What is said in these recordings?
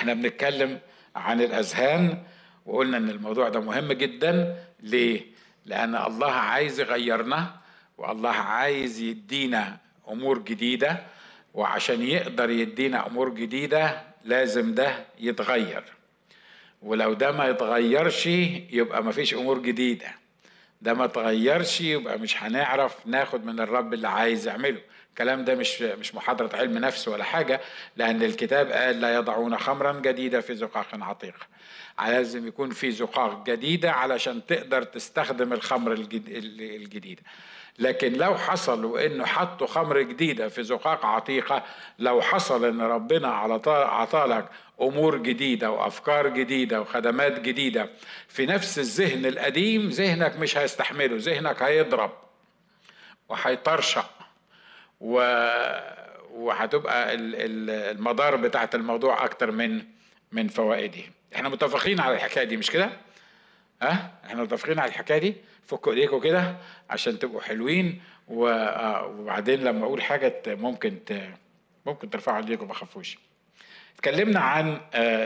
إحنا بنتكلم عن الأذهان وقلنا إن الموضوع ده مهم جدا. ليه؟ لأن الله عايز يغيرنا والله عايز يدينا أمور جديدة وعشان يقدر يدينا أمور جديدة لازم ده يتغير. ولو ده ما يتغيرش يبقى ما فيش أمور جديدة. ده ما تغيرش يبقى مش هنعرف ناخد من الرب اللي عايز يعمله. الكلام ده مش مش محاضرة علم نفس ولا حاجة لأن الكتاب قال لا يضعون خمرا جديدة في زقاق عتيق. لازم يكون في زقاق جديدة علشان تقدر تستخدم الخمر الجديدة لكن لو حصل وإنه حطوا خمر جديدة في زقاق عتيقة لو حصل إن ربنا على عطالك أمور جديدة وأفكار جديدة وخدمات جديدة في نفس الذهن القديم ذهنك مش هيستحمله ذهنك هيضرب وهيطرشق. و... وهتبقى المدار بتاعت الموضوع أكتر من من فوائده. إحنا متفقين على الحكاية دي مش كده؟ ها؟ إحنا متفقين على الحكاية دي؟ فكوا ايديكم كده عشان تبقوا حلوين وبعدين لما أقول حاجة ممكن ت... ممكن ترفعوا ايديكم ما تخافوش اتكلمنا عن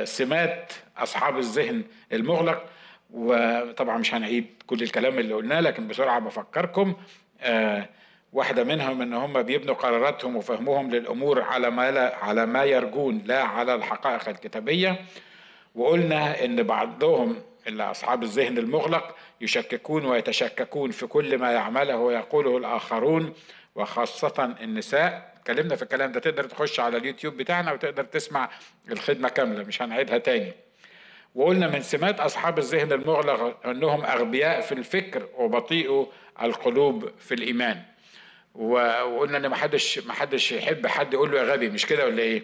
سمات أصحاب الذهن المغلق وطبعا مش هنعيد كل الكلام اللي قلناه لكن بسرعة بفكركم. واحدة منهم إن هم بيبنوا قراراتهم وفهمهم للأمور على ما لا على ما يرجون لا على الحقائق الكتابية. وقلنا إن بعضهم اللي أصحاب الذهن المغلق يشككون ويتشككون في كل ما يعمله ويقوله الآخرون وخاصة النساء. اتكلمنا في الكلام ده تقدر تخش على اليوتيوب بتاعنا وتقدر تسمع الخدمة كاملة مش هنعيدها تاني. وقلنا من سمات أصحاب الذهن المغلق إنهم أغبياء في الفكر وبطيئوا القلوب في الإيمان. وقلنا إن ما حدش ما حدش يحب حد يقول له يا غبي مش كده ولا إيه؟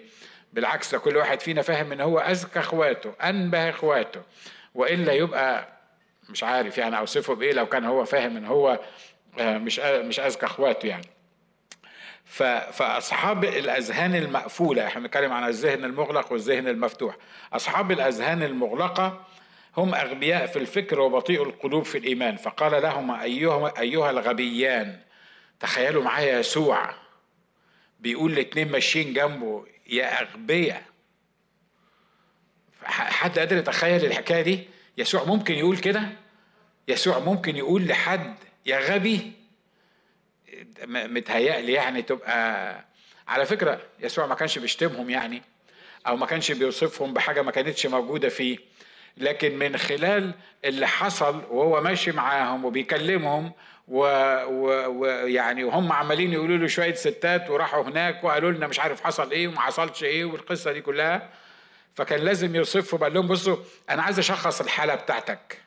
بالعكس ده كل واحد فينا فاهم إن هو اذكى إخواته أنبه إخواته. وإلا يبقى مش عارف يعني أوصفه بإيه لو كان هو فاهم إن هو مش مش اذكى إخواته يعني. فأصحاب الأذهان المقفولة إحنا بنتكلم عن الذهن المغلق والذهن المفتوح. أصحاب الأذهان المغلقة هم أغبياء في الفكر وبطيء القلوب في الإيمان. فقال لهم ايها أيها الغبيان تخيلوا معايا يسوع بيقول لاتنين ماشيين جنبه يا أغبياء. حد قادر يتخيل الحكاية دي؟ يسوع ممكن يقول كده؟ يسوع ممكن يقول لحد يا غبي. متهيألي يعني تبقى على فكرة يسوع ما كانش بيشتمهم يعني أو ما كانش بيوصفهم بحاجة ما كانتش موجودة فيه. لكن من خلال اللي حصل وهو ماشي معاهم وبيكلمهم ويعني و... وهم عمالين يقولوا له شوية ستات وراحوا هناك وقالوا لنا مش عارف حصل إيه وما حصلش إيه والقصة دي كلها. فكان لازم يوصفهم قال لهم بصوا أنا عايز أشخص الحالة بتاعتك.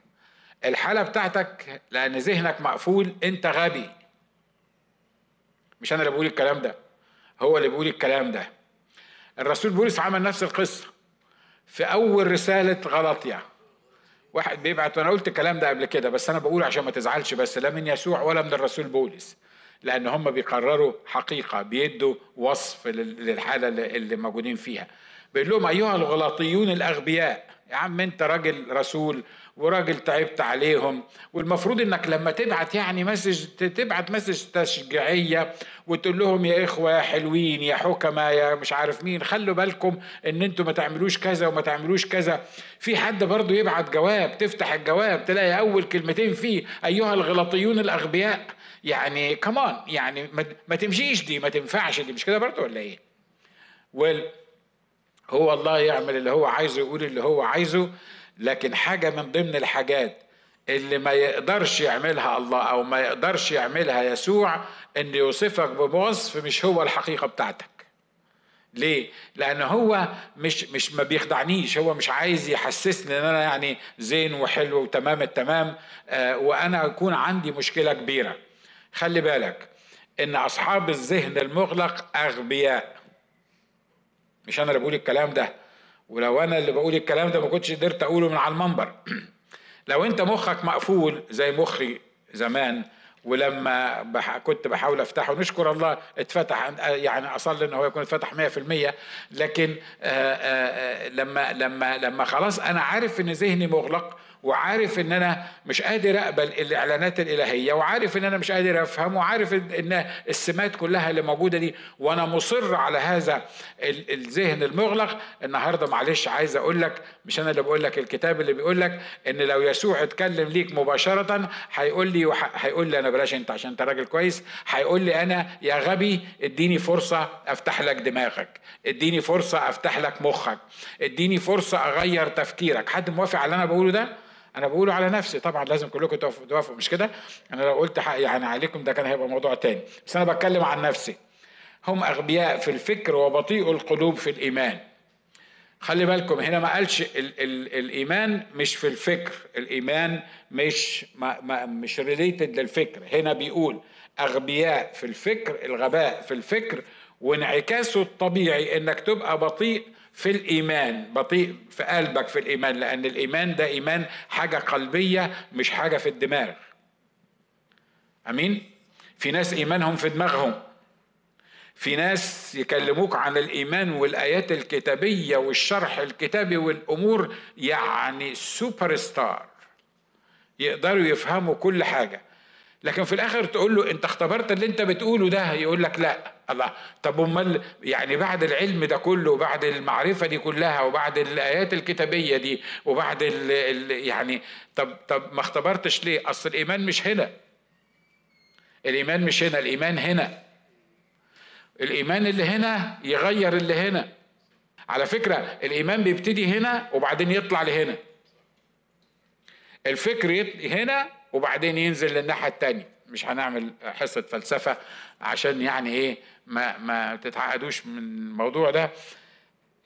الحالة بتاعتك لأن ذهنك مقفول أنت غبي. مش أنا اللي بقول الكلام ده هو اللي بيقول الكلام ده. الرسول بولس عمل نفس القصة في أول رسالة غلطية. واحد بيبعت وأنا قلت الكلام ده قبل كده بس أنا بقول عشان ما تزعلش بس لا من يسوع ولا من الرسول بولس لأن هم بيقرروا حقيقة بيدوا وصف للحالة اللي موجودين فيها. بيقول لهم أيها الغلاطيون الأغبياء يا عم أنت راجل رسول وراجل تعبت عليهم والمفروض انك لما تبعت يعني message تبعت message تشجيعية وتقول لهم يا إخوة يا حلوين يا حكمة يا مش عارف مين خلوا بالكم إن أنتوا ما تعملوش كذا وما تعملوش كذا في حد برضه يبعت جواب تفتح الجواب تلاقي أول كلمتين فيه أيها الغلاطيون الأغبياء يعني كمان يعني ما تمشيش دي ما تنفعش دي مش كده برضه ولا إيه؟ ويل هو الله يعمل اللي هو عايزه يقول اللي هو عايزه لكن حاجة من ضمن الحاجات اللي ما يقدرش يعملها الله أو ما يقدرش يعملها يسوع إن يوصفك بوصف مش هو الحقيقة بتاعتك ليه؟ لأن هو مش مش ما بيخدعنيش هو مش عايز يحسسني إن أنا يعني زين وحلو وتمام التمام آه وأنا أكون عندي مشكلة كبيرة. خلي بالك إن أصحاب الذهن المغلق أغبياء. مش أنا اللي بقول الكلام ده. ولو أنا اللي بقول الكلام ده ما كنتش قدرت أقوله من على المنبر. لو أنت مخك مقفول زي مخي زمان ولما بح كنت بحاول أفتحه نشكر الله اتفتح يعني أصلي إن هو يكون اتفتح 100% لكن آآ آآ لما لما لما خلاص أنا عارف إن ذهني مغلق وعارف إن أنا مش قادر أقبل الإعلانات الإلهية وعارف إن أنا مش قادر أفهم وعارف إن السمات كلها اللي موجودة دي وأنا مصر على هذا الذهن المغلق. النهارده معلش عايز أقول لك مش أنا اللي بقول لك الكتاب اللي بيقول لك إن لو يسوع اتكلم ليك مباشرة هيقول لي هيقول لي أنا بلاش أنت عشان أنت راجل كويس هيقول لي أنا يا غبي اديني فرصة أفتح لك دماغك اديني فرصة أفتح لك مخك اديني فرصة أغير تفكيرك. حد موافق على اللي أنا بقوله ده؟ أنا بقوله على نفسي طبعا لازم كلكم توافقوا مش كده؟ أنا لو قلت يعني عليكم ده كان هيبقى موضوع تاني. بس أنا بتكلم عن نفسي. هم أغبياء في الفكر وبطيء القلوب في الإيمان. خلي بالكم هنا ما قالش ال ال الإيمان مش في الفكر الإيمان مش ما ما مش ريليتد للفكر. هنا بيقول أغبياء في الفكر الغباء في الفكر وانعكاسه الطبيعي إنك تبقى بطيء في الإيمان. بطيء في قلبك في الإيمان لأن الإيمان ده إيمان حاجة قلبية مش حاجة في الدماغ. أمين؟ في ناس إيمانهم في دماغهم. في ناس يكلموك عن الإيمان والآيات الكتابية والشرح الكتابي والأمور يعني سوبر ستار يقدروا يفهموا كل حاجة. لكن في الآخر تقول له أنت اختبرت اللي أنت بتقوله ده يقول لك لا. الله. طب أمال يعني بعد العلم ده كله وبعد المعرفة دي كلها وبعد الآيات الكتابية دي وبعد ال ال يعني طب طب ما اختبرتش ليه؟ أصل الإيمان مش هنا. الإيمان مش هنا الإيمان هنا. الإيمان اللي هنا يغير اللي هنا. على فكرة الإيمان بيبتدي هنا وبعدين يطلع لهنا. الفكر هنا وبعدين ينزل للناحية التانية. مش هنعمل حصة فلسفة عشان يعني إيه ما ما تتعقدوش من الموضوع ده.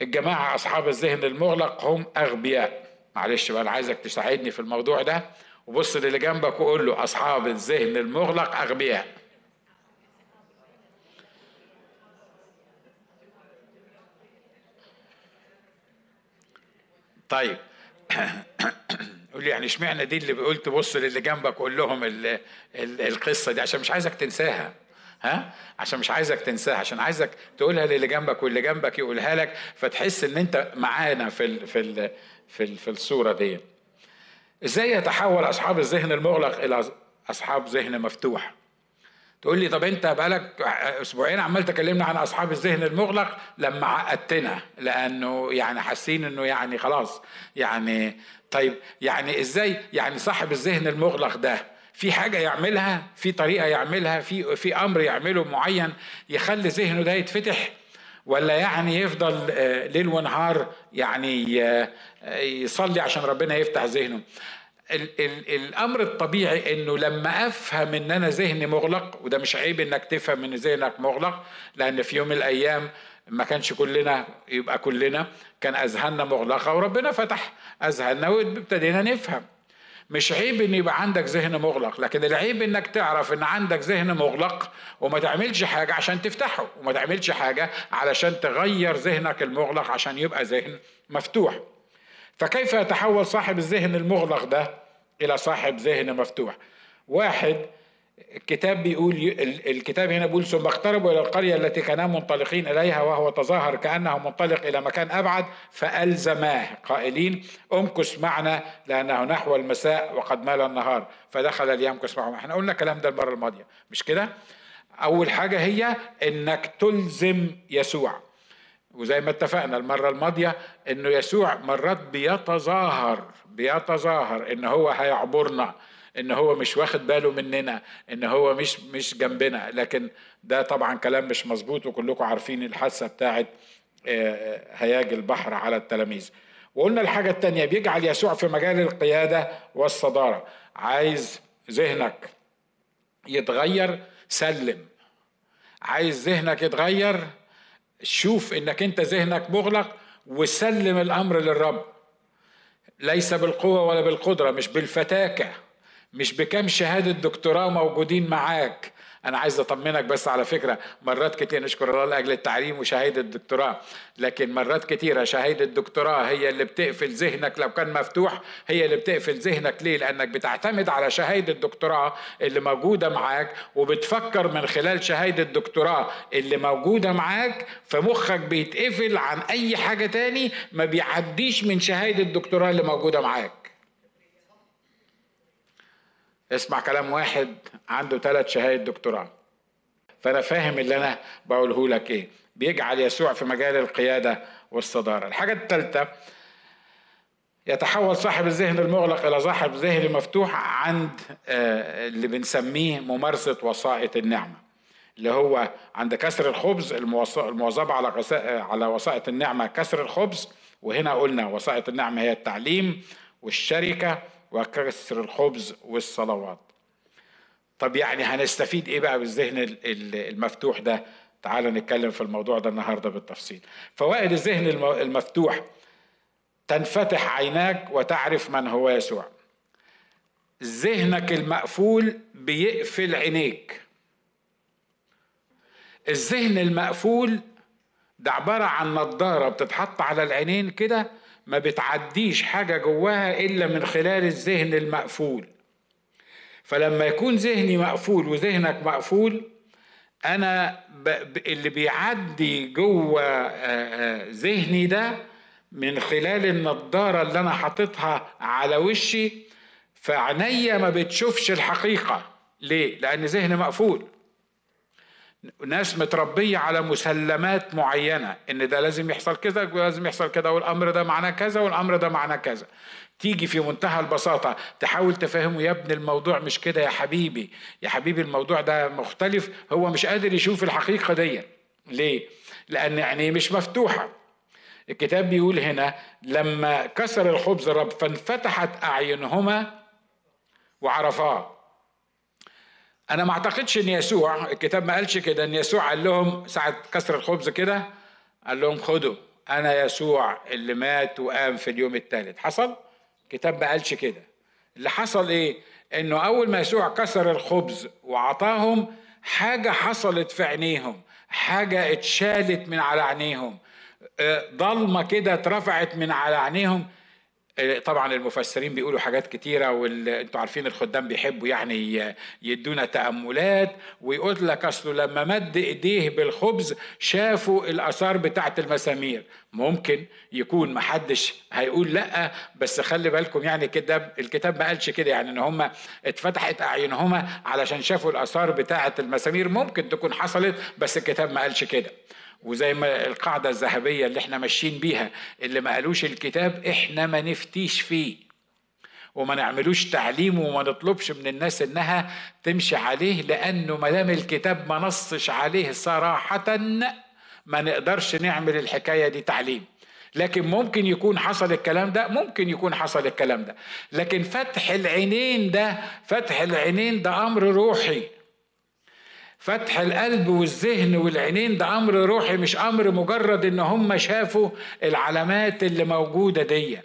الجماعة أصحاب الذهن المغلق هم أغبياء. معلش بقى أنا عايزك تساعدني في الموضوع ده. وبص للي جنبك وقول له أصحاب الذهن المغلق أغبياء. طيب. قول لي يعني اشمعنى دي اللي قلت بص للي جنبك قول لهم ال ال القصة دي؟ عشان مش عايزك تنساها. ها؟ عشان مش عايزك تنساها عشان عايزك تقولها للي جنبك واللي جنبك يقولها لك فتحس إن أنت معانا في ال في ال في, ال في الصورة دي. إزاي يتحول أصحاب الذهن المغلق إلى أصحاب ذهن مفتوح؟ تقول لي طب انت بقالك أسبوعين عمال تكلمنا عن اصحاب الذهن المغلق لما عقدتنا لأنه يعني حاسين انه يعني خلاص يعني طيب يعني إزاي؟ يعني صاحب الذهن المغلق ده في حاجة يعملها؟ في طريقة يعملها؟ في في أمر يعمله معين يخلي ذهنه ده يتفتح؟ ولا يعني يفضل آه، ليل ونهار يعني آه، يصلي عشان ربنا يفتح ذهنه؟ ال ال الأمر الطبيعي إنه لما أفهم إن أنا ذهني مغلق وده مش عيب إنك تفهم إن ذهنك مغلق لأن في يوم من الأيام ما كانش كلنا يبقى كلنا كان أذهاننا مغلقة وربنا فتح أذهاننا وابتدينا نفهم. مش عيب إن يبقى عندك ذهن مغلق لكن العيب إنك تعرف إن عندك ذهن مغلق وما تعملش حاجة عشان تفتحه وما تعملش حاجة علشان تغير ذهنك المغلق عشان يبقى ذهن مفتوح. فكيف يتحول صاحب الذهن المغلق ده إلى صاحب ذهن مفتوح؟ واحد الكتاب بيقول الكتاب هنا بيقول ثم اقتربوا إلى القرية التي كانا منطلقين إليها وهو تظاهر كأنه منطلق إلى مكان أبعد فألزماه. قائلين امكث معنا لأنه نحو المساء وقد مال النهار. فدخل ليمكث معهم. إحنا قلنا الكلام ده المرة الماضية مش كده؟ أول حاجة هي إنك تلزم يسوع. وزي ما اتفقنا المرة الماضية إنه يسوع مرات بيتظاهر بيتظاهر إن هو هيعبرنا إن هو مش واخد باله مننا إن هو مش مش جنبنا. لكن ده طبعا كلام مش مظبوط وكلكم عارفين الحادثة بتاعت آه، هياج البحر على التلاميذ. وقلنا الحاجة الثانية بيجعل يسوع في مجال القيادة والصدارة. عايز ذهنك يتغير سلم. عايز ذهنك يتغير شوف إنك أنت ذهنك مغلق وسلم الأمر للرب. ليس بالقوة ولا بالقدرة مش بالفتاكة مش بكم شهادة دكتوراه موجودين معاك. أنا عايز أطمنك بس على فكرة مرات كتير نشكر الله لأجل التعليم وشهادة الدكتوراه. لكن مرات كتيرة شهادة الدكتوراه هي اللي بتقفل ذهنك لو كان مفتوح هي اللي بتقفل ذهنك. ليه؟ لأنك بتعتمد على شهادة الدكتوراه اللي موجودة معاك وبتفكر من خلال شهادة الدكتوراه اللي موجودة معاك فمخك بيتقفل عن أي حاجة تاني ما بيعديش من شهادة الدكتوراه اللي موجودة معاك. اسمع كلام واحد عنده ثلاث شهايد دكتوراه. فأنا فاهم اللي أنا بقوله لك إيه. بيجعل يسوع في مجال القيادة والصدارة. الحاجة الثالثه يتحول صاحب الذهن المغلق إلى صاحب ذهن مفتوح عند آه، اللي بنسميه ممارسة وسائط النعمة اللي هو عند كسر الخبز المواظبة على على وسائط النعمة كسر الخبز. وهنا قلنا وسائط النعمة هي التعليم والشركة وكسر الخبز والصلوات. طب يعني هنستفيد إيه بقى بالذهن المفتوح ده؟ تعال نتكلم في الموضوع ده النهارده بالتفصيل. فوائد الذهن المفتوح تنفتح عيناك وتعرف من هو يسوع. ذهنك المقفول بيقفل عينيك. الذهن المقفول ده عبارة عن نظارة بتتحط على العينين كده ما بتعديش حاجة جواها إلا من خلال الذهن المقفول. فلما يكون ذهني مقفول وذهنك مقفول أنا اللي بيعدي جوه ذهني ده من خلال النضارة اللي أنا حاططها على وشي فعينيا ما بتشوفش الحقيقة. ليه؟ لأن ذهني مقفول. ناس متربية على مسلمات معينة إن ده لازم يحصل كذا ولازم يحصل كذا والأمر ده معناه كذا والأمر ده معناه كذا. تيجي في منتهى البساطة تحاول تفهمه يا ابن الموضوع مش كده يا حبيبي يا حبيبي الموضوع ده مختلف هو مش قادر يشوف الحقيقة دي. ليه؟ لأن يعني مش مفتوحة. الكتاب بيقول هنا لما كسر الخبز الرب فانفتحت أعينهما وعرفاه. أنا ما أعتقدش إن يسوع الكتاب ما قالش كده إن يسوع قال لهم ساعة كسر الخبز كده قال لهم خدوا أنا يسوع اللي مات وقام في اليوم الثالث حصل؟ الكتاب ما قالش كده. اللي حصل إيه؟ إنه أول ما يسوع كسر الخبز وعطاهم حاجة حصلت في عينيهم حاجة اتشالت من على عينيهم آه، ضلمة كده اترفعت من على عينيهم طبعا المفسرين بيقولوا حاجات كتيرة وانتوا عارفين الخدام بيحبوا يعني يدونا تأملات ويقول لك أصله لما مد إيديه بالخبز شافوا الآثار بتاعة المسامير. ممكن يكون محدش هيقول لأ بس خلي بالكم يعني الكتاب الكتاب ما قالش كده يعني إن هم اتفتحت أعينهما علشان شافوا الآثار بتاعة المسامير. ممكن تكون حصلت بس الكتاب ما قالش كده. وزي ما القاعدة الذهبية اللي إحنا ماشيين بيها اللي ما قالوش الكتاب إحنا ما نفتيش فيه. وما نعملوش تعليم وما نطلبش من الناس انها تمشي عليه لأنه ما دام الكتاب ما نصش عليه صراحة ما نقدرش نعمل الحكاية دي تعليم. لكن ممكن يكون حصل الكلام ده ممكن يكون حصل الكلام ده. لكن فتح العينين ده فتح العينين ده أمر روحي. فتح القلب والذهن والعينين ده أمر روحي مش أمر مجرد إن هم شافوا العلامات اللي موجودة دي.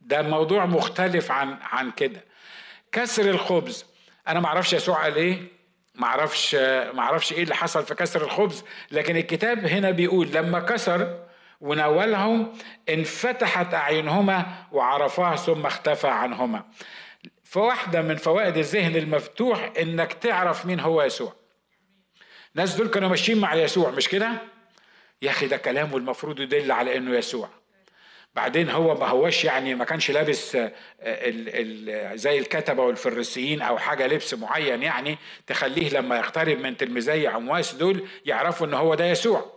ده موضوع مختلف عن عن كده. كسر الخبز. أنا ما أعرفش يسوع قال إيه ما أعرفش إيه اللي حصل في كسر الخبز لكن الكتاب هنا بيقول لما كسر وناولهم انفتحت أعينهما وعرفاه ثم اختفى عنهما. فواحدة من فوائد الذهن المفتوح إنك تعرف مين هو يسوع. الناس دول كانوا ماشيين مع يسوع مش كده؟ يا أخي ده كلامه المفروض يدل على إنه يسوع. بعدين هو ما هوش يعني ما كانش لابس ال ال زي الكتبة والفريسيين أو حاجة لبس معين يعني تخليه لما يقترب من تلميذي عمواس دول يعرفوا إن هو ده يسوع.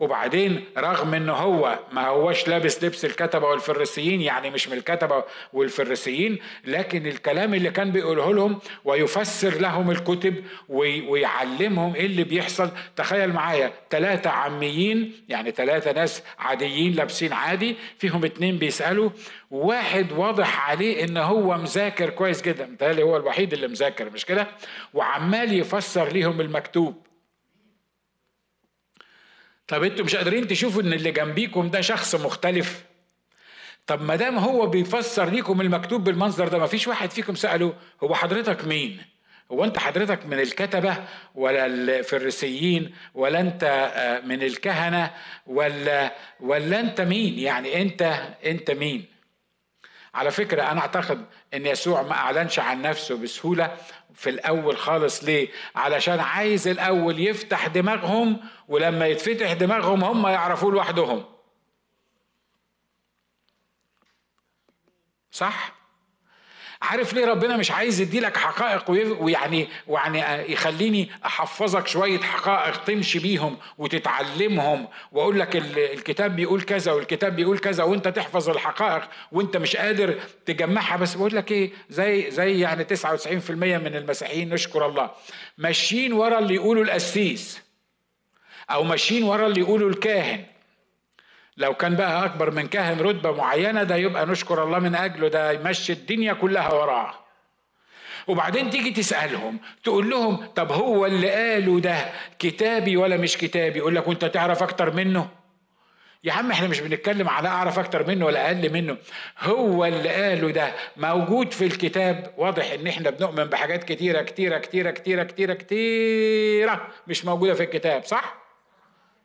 وبعدين رغم إن هو ما هوش لابس لبس الكتبة والفريسيين يعني مش من الكتبة والفريسيين لكن الكلام اللي كان بيقوله لهم ويفسر لهم الكتب ويعلمهم إيه اللي بيحصل. تخيل معايا ثلاثة عميين يعني ثلاثة ناس عاديين لابسين عادي فيهم اتنين بيسألوا واحد واضح عليه إن هو مذاكر كويس جدا متهيألي هو الوحيد اللي مذاكر مش كده؟ وعمال يفسر ليهم المكتوب. طب أنتوا مش قادرين تشوفوا ان اللي جنبيكم ده شخص مختلف؟ طب ما دام هو بيفسر ليكم المكتوب بالمنظر ده ما فيش واحد فيكم سأله هو حضرتك مين؟ هو انت حضرتك من الكتبة ولا الفريسيين ولا انت آه، من الكهنة ولا ولا انت مين؟ يعني انت انت مين؟ على فكرة أنا أعتقد إن يسوع ما أعلنش عن نفسه بسهولة في الأول خالص ليه؟ علشان عايز الأول يفتح دماغهم ولما يتفتح دماغهم هم يعرفوه لوحدهم. صح؟ عارف ليه ربنا مش عايز يدي لك حقائق ويعني ويعني يخليني أحفظك شوية حقائق تمشي بيهم وتتعلمهم وأقول لك الكتاب بيقول كذا والكتاب بيقول كذا وأنت تحفظ الحقائق وأنت مش قادر تجمعها. بس بقول لك إيه زي زي يعني 99% من المسيحيين نشكر الله. ماشيين ورا اللي يقولوا القسيس أو ماشيين ورا اللي يقولوا الكاهن. لو كان بقى أكبر من كاهن رتبة معينة ده يبقى نشكر الله من أجله ده يمشي الدنيا كلها وراه. وبعدين تيجي تسألهم تقول لهم طب هو اللي قاله ده كتابي ولا مش كتابي؟ يقول لك وأنت تعرف أكتر منه؟ يا عم إحنا مش بنتكلم على أعرف أكتر منه ولا أقل منه. هو اللي قاله ده موجود في الكتاب. واضح إن إحنا بنؤمن بحاجات كتيرة كتيرة كتيرة كتيرة كتيرة كتيرة مش موجودة في الكتاب صح؟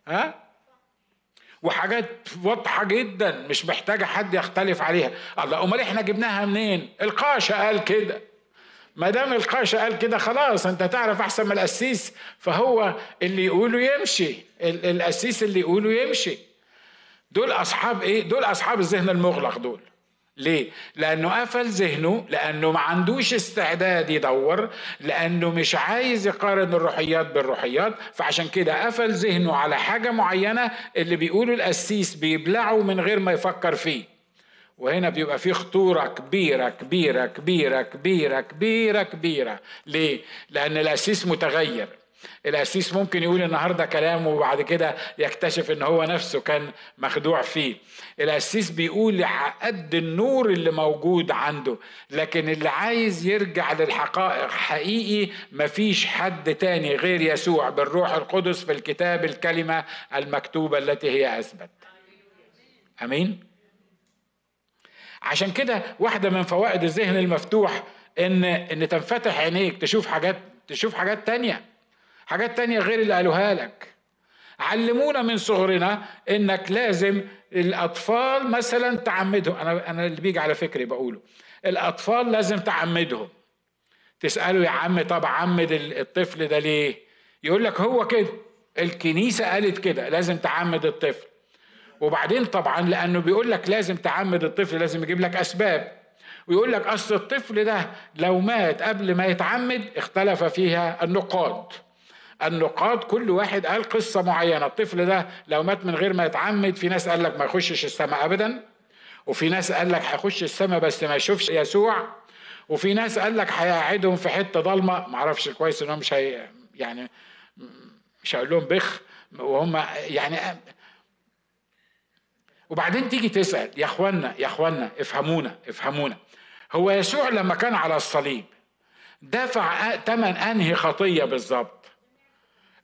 ها؟ وحاجات واضحة جدا مش محتاجة حد يختلف عليها. الله أمال إحنا جبناها منين؟ القاشة قال كده. ما دام القاشة قال كده خلاص أنت تعرف أحسن من القسيس. فهو اللي يقوله يمشي. القسيس اللي يقوله يمشي. دول أصحاب إيه؟ دول أصحاب الذهن المغلق دول. ليه؟ لأنه قفل ذهنه لأنه ما عندوش استعداد يدور لأنه مش عايز يقارن الروحيات بالروحيات فعشان كده قفل ذهنه على حاجة معينة اللي بيقولوا القسيس بيبلعه من غير ما يفكر فيه وهنا بيبقى في خطورة كبيرة كبيرة كبيرة كبيرة كبيرة كبيرة ليه؟ لأن القسيس متغير القسيس ممكن يقول النهارده كلام وبعد كده يكتشف إن هو نفسه كان مخدوع فيه. القسيس بيقول قد النور اللي موجود عنده لكن اللي عايز يرجع للحقائق حقيقي مفيش حد تاني غير يسوع بالروح القدس في الكتاب الكلمة المكتوبة التي هي أثبت. أمين؟ عشان كده واحدة من فوائد الذهن المفتوح إن إن تنفتح عينيك تشوف حاجات تشوف حاجات تانية. حاجات تانية غير اللي قالوها لك. علمونا من صغرنا إنك لازم الأطفال مثلا تعمدهم. أنا أنا اللي بيجي على فكري بقوله. الأطفال لازم تعمدهم. تسأله يا عم طب عمد الطفل ده ليه؟ يقول لك هو كده. الكنيسة قالت كده لازم تعمد الطفل. وبعدين طبعا لأنه بيقول لك لازم تعمد الطفل لازم يجيب لك أسباب. ويقول لك أصل الطفل ده لو مات قبل ما يتعمد اختلف فيها النقاد. النقاد كل واحد قال قصة معينة. الطفل ده لو مات من غير ما يتعمد في ناس قال لك ما يخشش السماء ابدا وفي ناس قال لك هيخش السماء بس ما يشوفش يسوع وفي ناس قال لك هيقعدهم في حتة ضلمة. ما أعرفش كويس إنهم مش هي يعني مش هقول لهم بخ وهم يعني وبعدين تيجي تسأل يا اخوانا يا اخوانا افهمونا افهمونا. هو يسوع لما كان على الصليب دفع ثمن أنهي خطية بالظبط؟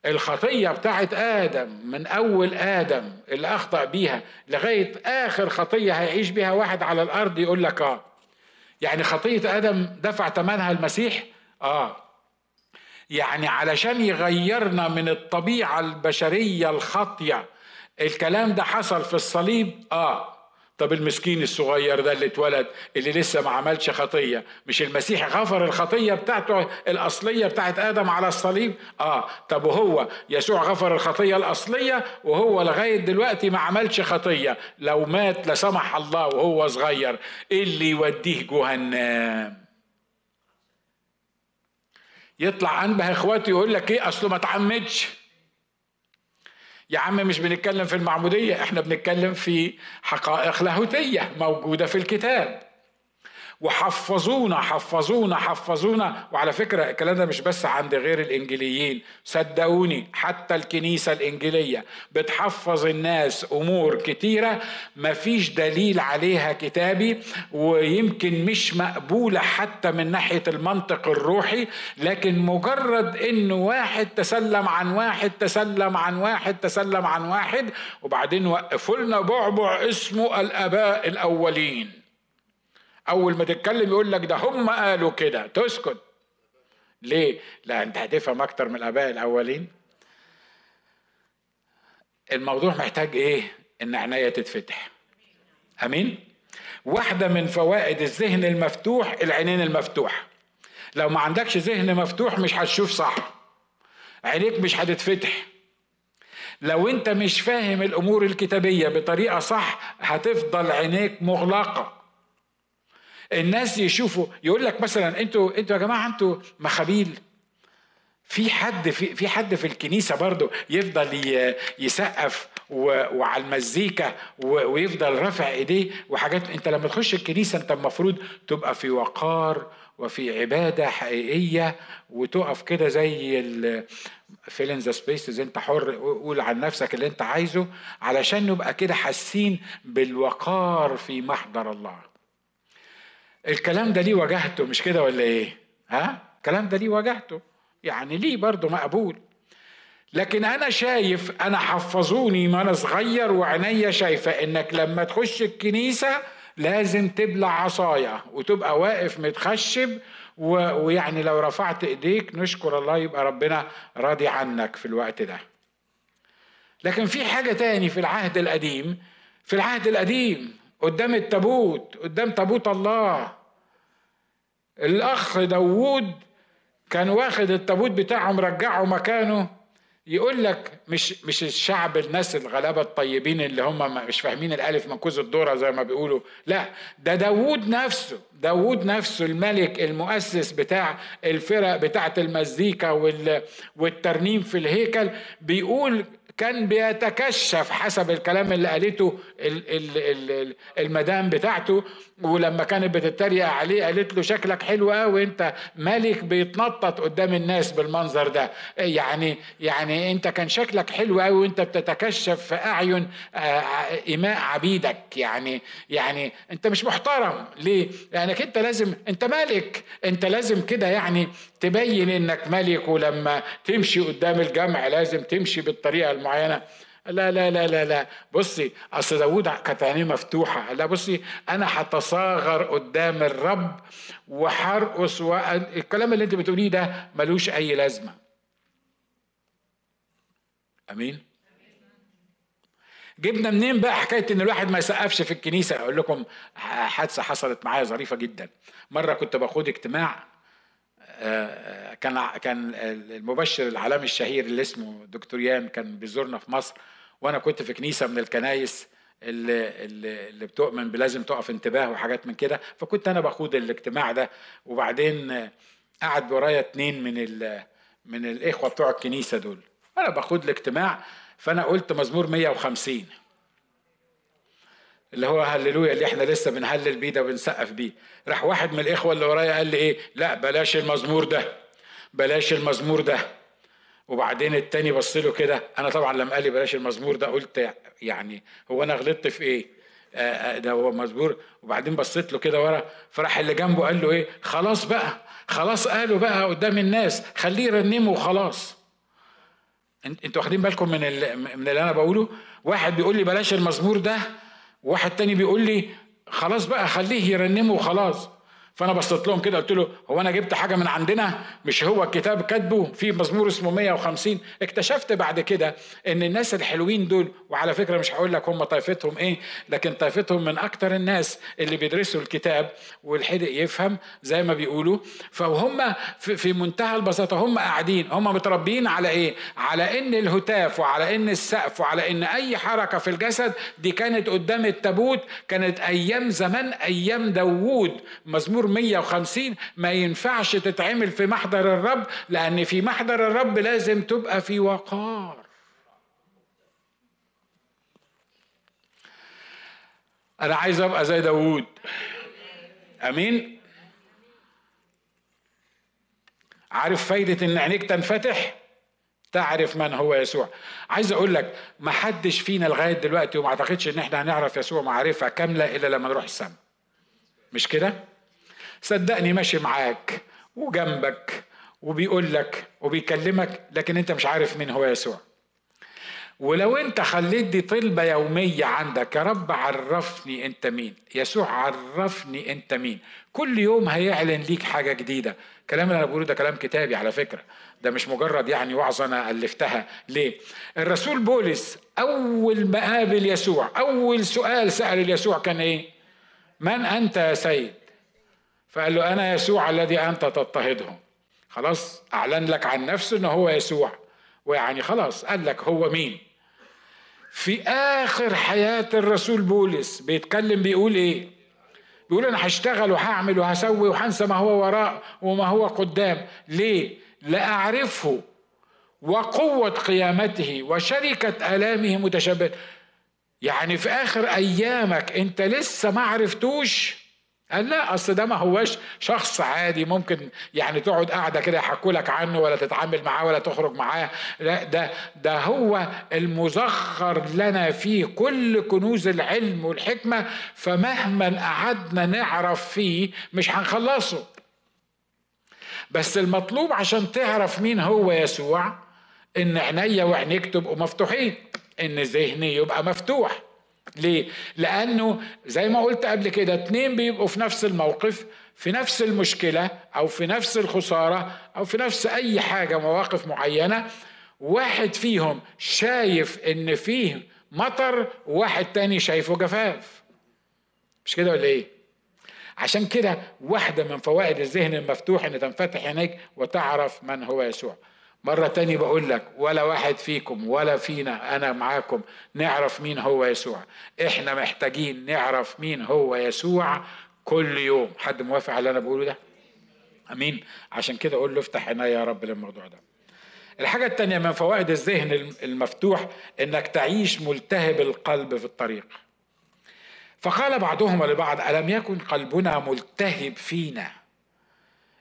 الخطية بتاعت آدم من أول آدم اللي أخطأ بيها لغاية آخر خطية هيعيش بيها واحد على الأرض يقول لك آه. يعني خطية آدم دفع ثمنها المسيح؟ آه. يعني علشان يغيرنا من الطبيعة البشرية الخاطية الكلام ده حصل في الصليب؟ آه. طب المسكين الصغير ده اللي اتولد اللي لسه ما عملش خطية مش المسيح غفر الخطية بتاعته الأصلية بتاعت آدم على الصليب؟ آه. طب وهو يسوع غفر الخطية الأصلية وهو لغاية دلوقتي ما عملش خطية. لو مات لا سمح الله وهو صغير. إيه اللي يوديه جهنم؟ يطلع أنبه اخواته يقول لك إيه؟ أصله ما تعمدش يا عم مش بنتكلم في المعمودية إحنا بنتكلم في حقائق لاهوتية موجودة في الكتاب. وحفظونا حفظونا حفظونا. وعلى فكرة الكلام ده مش بس عند غير الإنجليين. صدقوني حتى الكنيسة الإنجيلية بتحفظ الناس أمور كتيرة مفيش دليل عليها كتابي ويمكن مش مقبولة حتى من ناحية المنطق الروحي لكن مجرد إنه واحد تسلم عن واحد تسلم عن واحد تسلم عن واحد وبعدين وقفوا لنا بعبع اسمه الآباء الأولين. أول ما تتكلم يقول لك ده هم قالوا كده. تسكت. ليه؟ لا انت هتفهم أكتر من الأباء الأولين. الموضوع محتاج إيه؟ إن عناية تتفتح. أمين؟ واحدة من فوائد الذهن المفتوح العينين المفتوحه لو ما عندكش ذهن مفتوح مش هتشوف صح. عينيك مش هتتفتح. لو أنت مش فاهم الأمور الكتابية بطريقة صح هتفضل عينيك مغلقة. الناس يشوفوا يقول لك مثلا أنتوا أنتوا يا جماعة أنتوا مخابيل. في حد في في حد في الكنيسة برضه يفضل يسقف وعلى المزيكا ويفضل رافع ايديه وحاجات. انت لما تخش الكنيسة انت المفروض تبقى في وقار وفي عبادة حقيقية وتقف كده زي fill in the spaces انت حر قول عن نفسك اللي انت عايزه علشان نبقى كده حاسين بالوقار في محضر الله. الكلام ده ليه وجهته؟ مش كده ولا إيه؟ ها؟ الكلام ده ليه وجهته؟ يعني ليه برضه مقبول؟ لكن أنا شايف أنا حفظوني ما أنا صغير وعينيا شايفة إنك لما تخش الكنيسة لازم تبلع عصاية وتبقى واقف متخشب ويعني لو رفعت إيديك نشكر الله يبقى ربنا راضي عنك في الوقت ده. لكن في حاجة تاني في العهد القديم في العهد القديم قدام التابوت قدام تابوت الله. الأخ داوود كان واخد التابوت بتاعه مرجعه مكانه. يقول لك مش مش الشعب الناس الغلابة الطيبين اللي هم مش فاهمين الألف من كوز الذرة زي ما بيقولوا. لا ده داوود نفسه داوود نفسه الملك المؤسس بتاع الفرق بتاعة المزيكا والترنيم في الهيكل. بيقول كان بيتكشف حسب الكلام اللي قالته المدام بتاعته. ولما كانت بتتريق عليه قالت له شكلك حلو قوي انت ملك بيتنطط قدام الناس بالمنظر ده. يعني يعني انت كان شكلك حلو قوي وانت بتتكشف في أعين آه، اماء عبيدك. يعني يعني انت مش محترم. ليه؟ لأنك انت لازم انت ملك. انت لازم كده يعني تبين إنك ملك ولما تمشي قدام الجمع لازم تمشي بالطريقة المعينة. لا لا لا لا لا. بصي أصل داوود كانت عينيه مفتوحة. لا بصي أنا هتصاغر قدام الرب وحرقص الكلام اللي أنت بتقوليه ده ملوش أي لازمة. أمين؟ جبنا منين بقى حكاية إن الواحد ما يسقفش في الكنيسة؟ أقول لكم حادثة حصلت معايا ظريفة جدا. مرة كنت باخد اجتماع آه، كان كان المبشر العالمي الشهير اللي اسمه دكتور يان كان بيزورنا في مصر. وأنا كنت في كنيسة من الكنايس اللي, اللي بتؤمن بلازم تقف انتباه وحاجات من كده. فكنت أنا بخوض الاجتماع ده وبعدين قعد ورايا اتنين من من الإخوة بتوع الكنيسة دول. أنا بخوض الاجتماع فأنا قلت مزمور 150 اللي هو هللويا اللي إحنا لسه بنهلل بيه ده وبنسقف بيه. راح واحد من الإخوة اللي ورايا قال لي إيه؟ لا بلاش المزمور ده بلاش المزمور ده. وبعدين التاني بص له كده أنا طبعا لما قال لي بلاش المزمور ده قلت يعني هو أنا غلطت في إيه؟ آه، آه، ده هو مزمور وبعدين بصيت له كده ورا فراح اللي جنبه قال له إيه؟ خلاص بقى خلاص قالوا بقى قدام الناس خليه يرنمه وخلاص. أنتوا واخدين بالكم من من اللي أنا بقوله؟ واحد بيقول لي بلاش المزمور ده واحد تاني بيقول لي خلاص بقى خليه يرنمه وخلاص. فانا بصيت لهم كده قلت له هو أنا جبت حاجة من عندنا؟ مش هو الكتاب كاتبه؟ في مزمور اسمه 150 اكتشفت بعد كده إن الناس الحلوين دول وعلى فكرة مش هقول لك هم طائفتهم إيه لكن طائفتهم من أكتر الناس اللي بيدرسوا الكتاب والحدق يفهم زي ما بيقولوا. فهم في منتهى البساطة هم قاعدين هم متربيين على إيه؟ على إن الهتاف وعلى إن السقف وعلى إن أي حركة في الجسد دي كانت قدام التابوت كانت أيام زمان أيام داوود. مزمور 150 ما ينفعش تتعمل في محضر الرب لأن في محضر الرب لازم تبقى في وقار. أنا عايز أبقى زي داوود. أمين؟ عارف فايدة إن عينيك تنفتح؟ تعرف من هو يسوع. عايز أقول لك ما حدش فينا لغاية دلوقتي وما أعتقدش إن إحنا هنعرف يسوع معرفة كاملة إلا لما نروح السماء. مش كده؟ صدقني ماشي معاك وجنبك وبيقول لك وبيكلمك لكن انت مش عارف مين هو يسوع. ولو انت خليت دي طلبة يومية عندك يا رب عرفني انت مين. يسوع عرفني انت مين. كل يوم هيعلن ليك حاجة جديدة. الكلام اللي أنا بقوله ده كلام كتابي على فكرة. ده مش مجرد يعني وعظة أنا ألفتها. ليه؟ الرسول بولس أول ما قابل يسوع أول سؤال سأل يسوع كان إيه؟ من أنت يا سيد؟ فقال له أنا يسوع الذي أنت تضطهده خلاص أعلن لك عن نفسه أنه هو يسوع. ويعني خلاص قال لك هو مين. في آخر حياة الرسول بولس بيتكلم بيقول إيه؟ بيقول أنا هشتغل وهعمل وهسوي وهنسى ما هو وراء وما هو قدام. ليه؟ لأعرفه وقوة قيامته وشركة آلامه متشابهة. يعني في آخر أيامك أنت لسه ما عرفتوش قال لا أصل ده ما هوش شخص عادي ممكن يعني تقعد قاعدة كده يحكوا لك عنه ولا تتعامل معاه ولا تخرج معاه. لا ده ده هو المزخر لنا فيه كل كنوز العلم والحكمة فمهما قعدنا نعرف فيه مش هنخلصه. بس المطلوب عشان تعرف مين هو يسوع إن عينيا وعينيك تبقوا مفتوحين إن ذهني يبقى مفتوح. ليه؟ لأنه زي ما قلت قبل كده اتنين بيبقوا في نفس الموقف في نفس المشكلة أو في نفس الخسارة أو في نفس أي حاجة مواقف معينة واحد فيهم شايف إن فيه مطر وواحد تاني شايفه جفاف مش كده ولا إيه؟ عشان كده واحدة من فوائد الذهن المفتوح إن تنفتح عينيك وتعرف من هو يسوع مرة تانية بقول لك ولا واحد فيكم ولا فينا أنا معاكم نعرف مين هو يسوع. إحنا محتاجين نعرف مين هو يسوع كل يوم. حد موافق على اللي أنا بقوله ده؟ أمين. عشان كده أقول له افتح عيني يا رب للموضوع ده. الحاجة التانية من فوائد الذهن المفتوح إنك تعيش ملتهب القلب في الطريق. فقال بعضهم لبعض ألم يكن قلبنا ملتهب فينا؟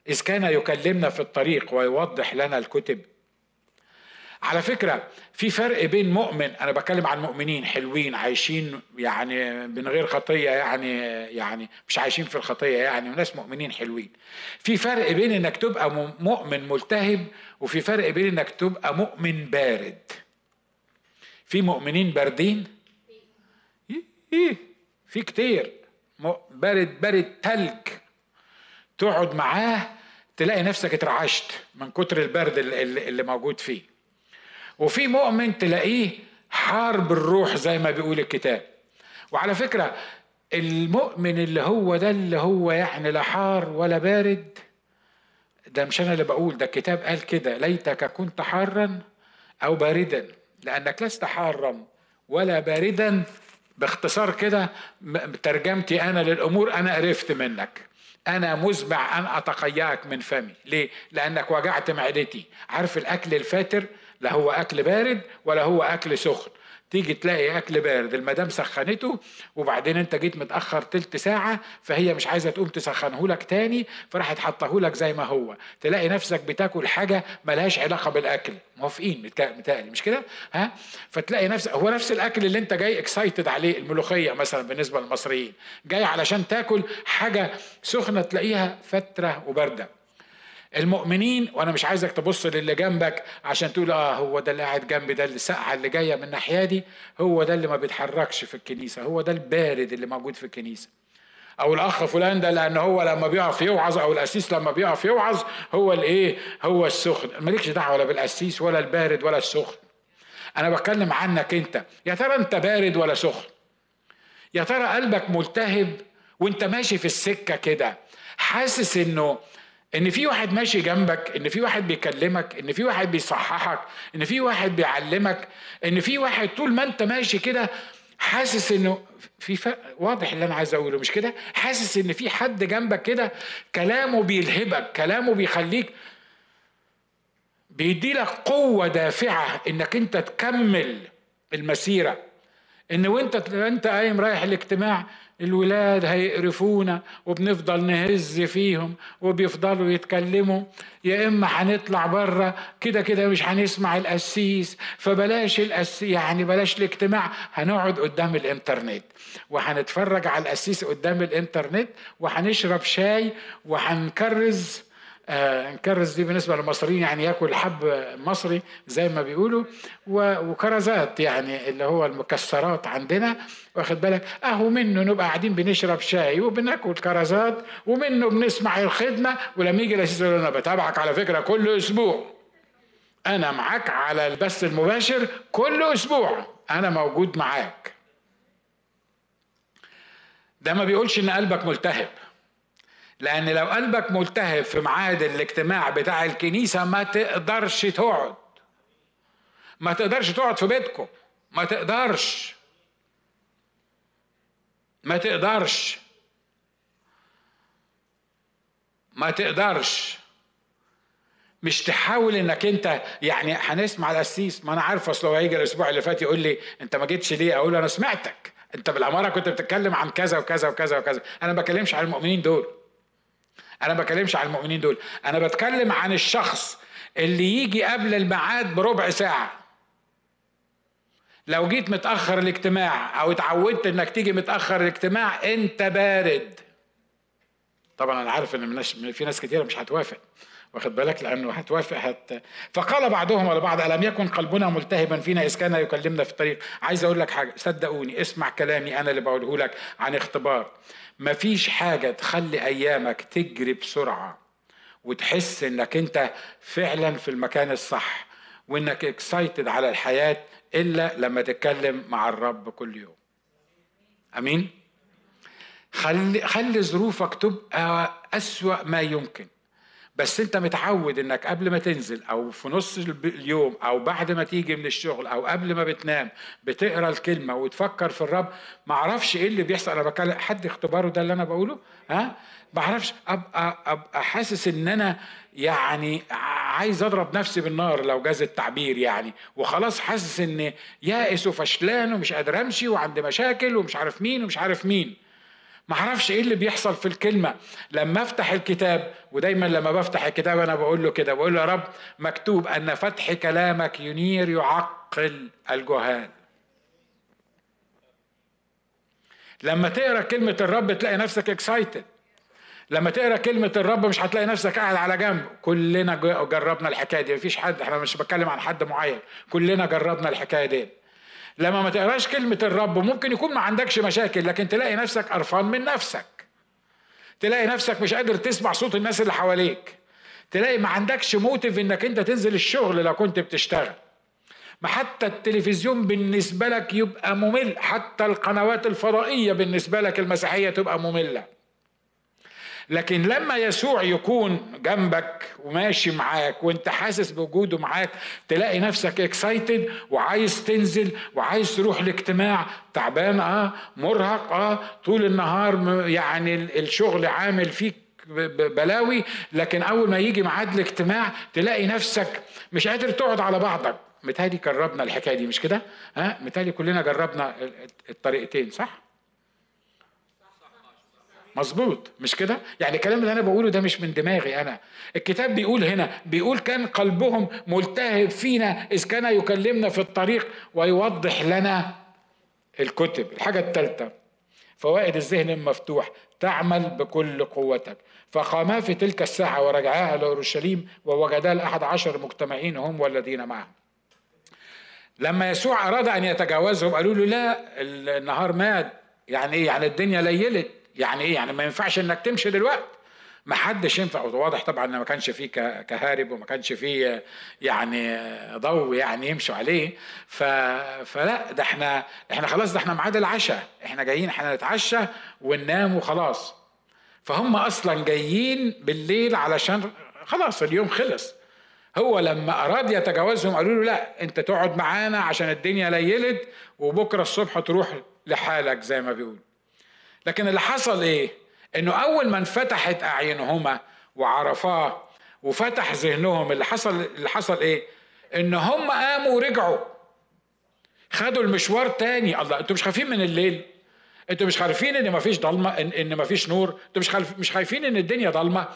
إذ كان يكلمنا في الطريق ويوضح لنا الكتب. على فكرة في فرق بين مؤمن أنا بتكلم عن مؤمنين حلوين عايشين يعني من غير خطية يعني يعني مش عايشين في الخطية يعني وناس مؤمنين حلوين. في فرق بين إنك تبقى مؤمن ملتهب وفي فرق بين إنك تبقى مؤمن بارد. في مؤمنين باردين؟ إيه, إيه في كتير. بارد بارد تلج. تقعد معاه تلاقي نفسك اترعشت من كتر البرد اللي موجود فيه. وفي مؤمن تلاقيه حار بالروح زي ما بيقول الكتاب. وعلى فكرة المؤمن اللي هو ده اللي هو يعني لا حار ولا بارد ده مش أنا اللي بقول ده الكتاب قال كده ليتك كنت حارا أو باردا لأنك لست حارا ولا باردا باختصار كده ترجمتي أنا للأمور أنا عرفت منك. أنا مزمع أن أتقياك من فمي. ليه؟ لأنك وجعت معدتي. عارف الأكل الفاتر؟ لا هو أكل بارد ولا هو أكل سخن. تيجي تلاقي أكل بارد المدام سخنته وبعدين أنت جيت متأخر تلت ساعة فهي مش عايزة تقوم تسخنه لك تاني فراحت حطه لك زي ما هو. تلاقي نفسك بتاكل حاجة ملهاش علاقة بالأكل. موافقين؟ متهيألي مش كده؟ ها؟ فتلاقي نفسك هو نفس الأكل اللي أنت جاي اكسايتد عليه الملوخية مثلا بالنسبة للمصريين. جاي علشان تاكل حاجة سخنة تلاقيها فترة وبارده المؤمنين وأنا مش عايزك تبص للي جنبك عشان تقول آه هو ده اللي قاعد جنبي ده السقعه اللي جاية من الناحية دي هو ده اللي ما بيتحركش في الكنيسة هو ده البارد اللي موجود في الكنيسة. أو الأخ فلان ده لأن هو لما بيقف يوعظ أو القسيس لما بيقف يوعظ هو الإيه؟ هو السخن. مالكش دعوة ولا بالقسيس ولا البارد ولا السخن. أنا بتكلم عنك أنت. يا ترى أنت بارد ولا سخن؟ يا ترى قلبك ملتهب وأنت ماشي في السكة كده حاسس إنه إن في واحد ماشي جنبك إن في واحد بيكلمك إن في واحد بيصححك إن في واحد بيعلمك إن في واحد طول ما أنت ماشي كده حاسس إنه في فرق واضح اللي أنا عايز أقوله مش كده؟ حاسس إن في حد جنبك كده كلامه بيلهبك كلامه بيخليك بيدي لك قوة دافعة إنك أنت تكمل المسيرة. إن وأنت أنت قايم رايح الاجتماع الولاد هيقرفونا وبنفضل نهز فيهم وبيفضلوا يتكلموا. يا إما هنطلع بره كده كده مش هنسمع القسيس. فبلاش الأس يعني بلاش الاجتماع. هنقعد قدام الإنترنت وهنتفرج على القسيس قدام الإنترنت وهنشرب شاي وهنكرز آه نكرز دي بالنسبة للمصريين يعني ياكل حب مصري زي ما بيقولوا وكرزات يعني اللي هو المكسرات عندنا واخد بالك؟ أهو منه نبقى قاعدين بنشرب شاي وبناكل كرزات ومنه بنسمع الخدمة ولما يجي الاسيس يقول أنا بتابعك على فكرة كل أسبوع. أنا معاك على البث المباشر كل أسبوع. أنا موجود معاك. ده ما بيقولش إن قلبك ملتهب. لأن لو قلبك ملتهب في ميعاد الاجتماع بتاع الكنيسة ما تقدرش تقعد. ما تقدرش تقعد في بيتكم. ما تقدرش. ما تقدرش. ما تقدرش. مش تحاول إنك أنت يعني هنسمع القسيس ما أنا عارف أصل هو هيجي الأسبوع اللي فات يقول لي أنت ما جيتش ليه؟ أقول أنا سمعتك. أنت بالعمارة كنت بتتكلم عن كذا وكذا وكذا وكذا. أنا ما بكلمش عن المؤمنين دول. أنا ما بكلمش عن المؤمنين دول. أنا بتكلم عن الشخص اللي يجي قبل الميعاد بربع ساعة. لو جيت متأخر الاجتماع أو اتعودت إنك تيجي متأخر الاجتماع أنت بارد. طبعا أنا عارف إن في ناس كتيرة مش هتوافق. واخد بالك؟ لأنه هتوافق هت فقال بعضهم على بعض ألم يكن قلبنا ملتهبا فينا إذ كان يكلمنا في الطريق؟ عايز أقول لك حاجة صدقوني اسمع كلامي أنا اللي بقوله لك عن اختبار. مفيش حاجة تخلي أيامك تجري بسرعة وتحس إنك أنت فعلا في المكان الصح وإنك اكسايتد على الحياة إلا لما تتكلم مع الرب كل يوم. آمين؟ خلي خلي ظروفك تبقى أسوأ ما يمكن. بس انت متعود انك قبل ما تنزل أو في نص اليوم أو بعد ما تيجي من الشغل أو قبل ما بتنام بتقرأ الكلمة وتفكر في الرب ما أعرفش إيه اللي بيحصل. أنا بكلم حد اختباره ده اللي أنا بقوله؟ ها؟ ما أعرفش. ابقى ابقى حاسس ان أنا يعني عايز اضرب نفسي بالنار لو جاز التعبير يعني. وخلاص حاسس ان يائس وفشلان ومش قادر امشي وعندي مشاكل ومش عارف مين ومش عارف مين. ما أعرفش إيه اللي بيحصل في الكلمة. لما افتح الكتاب ودايما لما بفتح الكتاب أنا بقول له كده بقول له يا رب مكتوب أن فتح كلامك ينير يعقل الجهال. لما تقرأ كلمة الرب تلاقي نفسك اكسايتد لما تقرأ كلمة الرب مش هتلاقي نفسك قاعد على جنب. كلنا جربنا الحكاية دي مفيش حد إحنا مش بتكلم عن حد معين. كلنا جربنا الحكاية دي. لما ما تقراش كلمة الرب ممكن يكون ما عندكش مشاكل لكن تلاقي نفسك قرفان من نفسك. تلاقي نفسك مش قادر تسمع صوت الناس اللي حواليك. تلاقي ما عندكش motive إنك أنت تنزل الشغل لو كنت بتشتغل. ما حتى التلفزيون بالنسبة لك يبقى ممل حتى القنوات الفضائية بالنسبة لك المسيحية تبقى مملة. لكن لما يسوع يكون جنبك وماشي معاك وانت حاسس بوجوده معاك تلاقي نفسك excited وعايز تنزل وعايز تروح الاجتماع تعبان آه مرهق آه طول النهار يعني الشغل عامل فيك بلاوي لكن أول ما يجي ميعاد الاجتماع تلاقي نفسك مش قادر تقعد على بعضك متهيألي جربنا الحكاية دي مش كده؟ ها متهيألي كلنا جربنا الطريقتين صح؟ مظبوط مش كده؟ يعني الكلام اللي أنا بقوله ده مش من دماغي أنا. الكتاب بيقول هنا بيقول كان قلبهم ملتهب فينا إذ كان يكلمنا في الطريق ويوضح لنا الكتب الحاجة الثالثه فوائد الذهن المفتوح تعمل بكل قوتك. فقاما في تلك الساعة ورجعا إلى أورشليم ووجدا الأحد عشر مجتمعين هم والذين معهم. لما يسوع أراد أن يتجاوزهم قالوا له لا النهار مات. يعني إيه؟ يعني الدنيا ليلت. يعني إيه؟ يعني ما ينفعش إنك تمشي دلوقتي. ما حدش ينفع. واضح طبعا إن ما كانش فيه كهارب وما كانش فيه يعني ضوء يعني يمشوا عليه. ف... فلا ده إحنا إحنا خلاص ده إحنا ميعاد العشاء. إحنا جايين إحنا نتعشى وننام وخلاص. فهم أصلا جايين بالليل علشان خلاص اليوم خلص. هو لما أراد يتجاوزهم قالوا له لا أنت تقعد معانا عشان الدنيا ليلت وبكرة الصبح تروح لحالك زي ما بيقول لكن اللي حصل إيه؟ إنه أول ما انفتحت أعينهما وعرفاه وفتح ذهنهم اللي حصل اللي حصل إيه؟ إن هم قاموا ورجعوا. خدوا المشوار تاني. الله أنتوا مش خايفين من الليل؟ أنتوا مش خايفين إن مفيش ضلمة إن, إن مفيش نور؟ أنتوا مش مش خايفين إن الدنيا ضلمة؟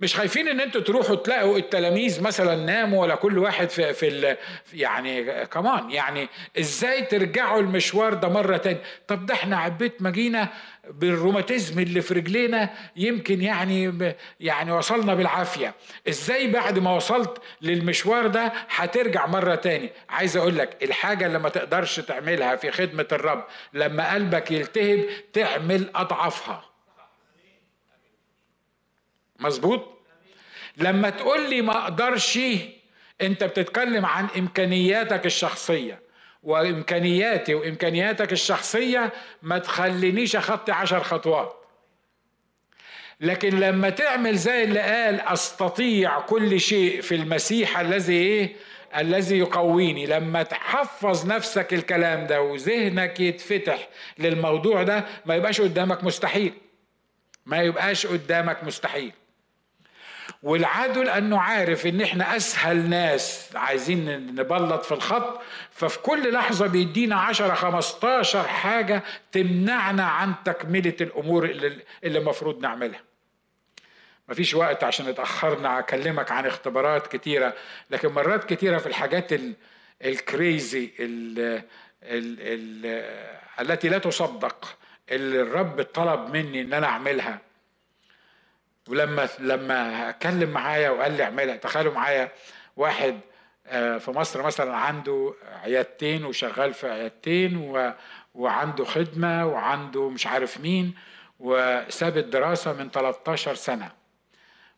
مش خايفين إن أنتوا تروحوا تلاقوا التلاميذ مثلا ناموا ولا كل واحد في في يعني كمان يعني إزاي ترجعوا المشوار ده مرة تاني؟ طب ده إحنا عبيت ما جينا بالروماتيزم اللي في رجلينا يمكن يعني يعني وصلنا بالعافية. إزاي بعد ما وصلت للمشوار ده هترجع مرة تاني؟ عايز أقول لك الحاجة اللي ما تقدرش تعملها في خدمة الرب لما قلبك يلتهب تعمل اضعافها مظبوط؟ لما تقول لي ما أقدرش أنت بتتكلم عن إمكانياتك الشخصية. وإمكانياتي وإمكانياتك الشخصية ما تخلينيش أخطي عشر خطوات. لكن لما تعمل زي اللي قال أستطيع كل شيء في المسيح الذي إيه؟ الذي يقويني. لما تحفظ نفسك الكلام ده وذهنك يتفتح للموضوع ده ما يبقاش قدامك مستحيل. ما يبقاش قدامك مستحيل. والعدو لأنه عارف إن إحنا أسهل ناس عايزين نبلط في الخط ففي كل لحظة بيدينا 10 15 حاجة تمنعنا عن تكملة الأمور اللي المفروض نعملها. مفيش وقت عشان اتأخرنا أكلمك عن اختبارات كتيرة لكن مرات كتيرة في الحاجات الكريزي ال ال ال التي لا تصدق اللي الرب طلب مني إن أنا أعملها. ولما لما اتكلم معايا وقال لي اعملها تخيلوا معايا واحد آه، في مصر مثلا عنده عيادتين وشغال في عيادتين و... وعنده خدمة وعنده مش عارف مين وساب الدراسة من 13 سنة.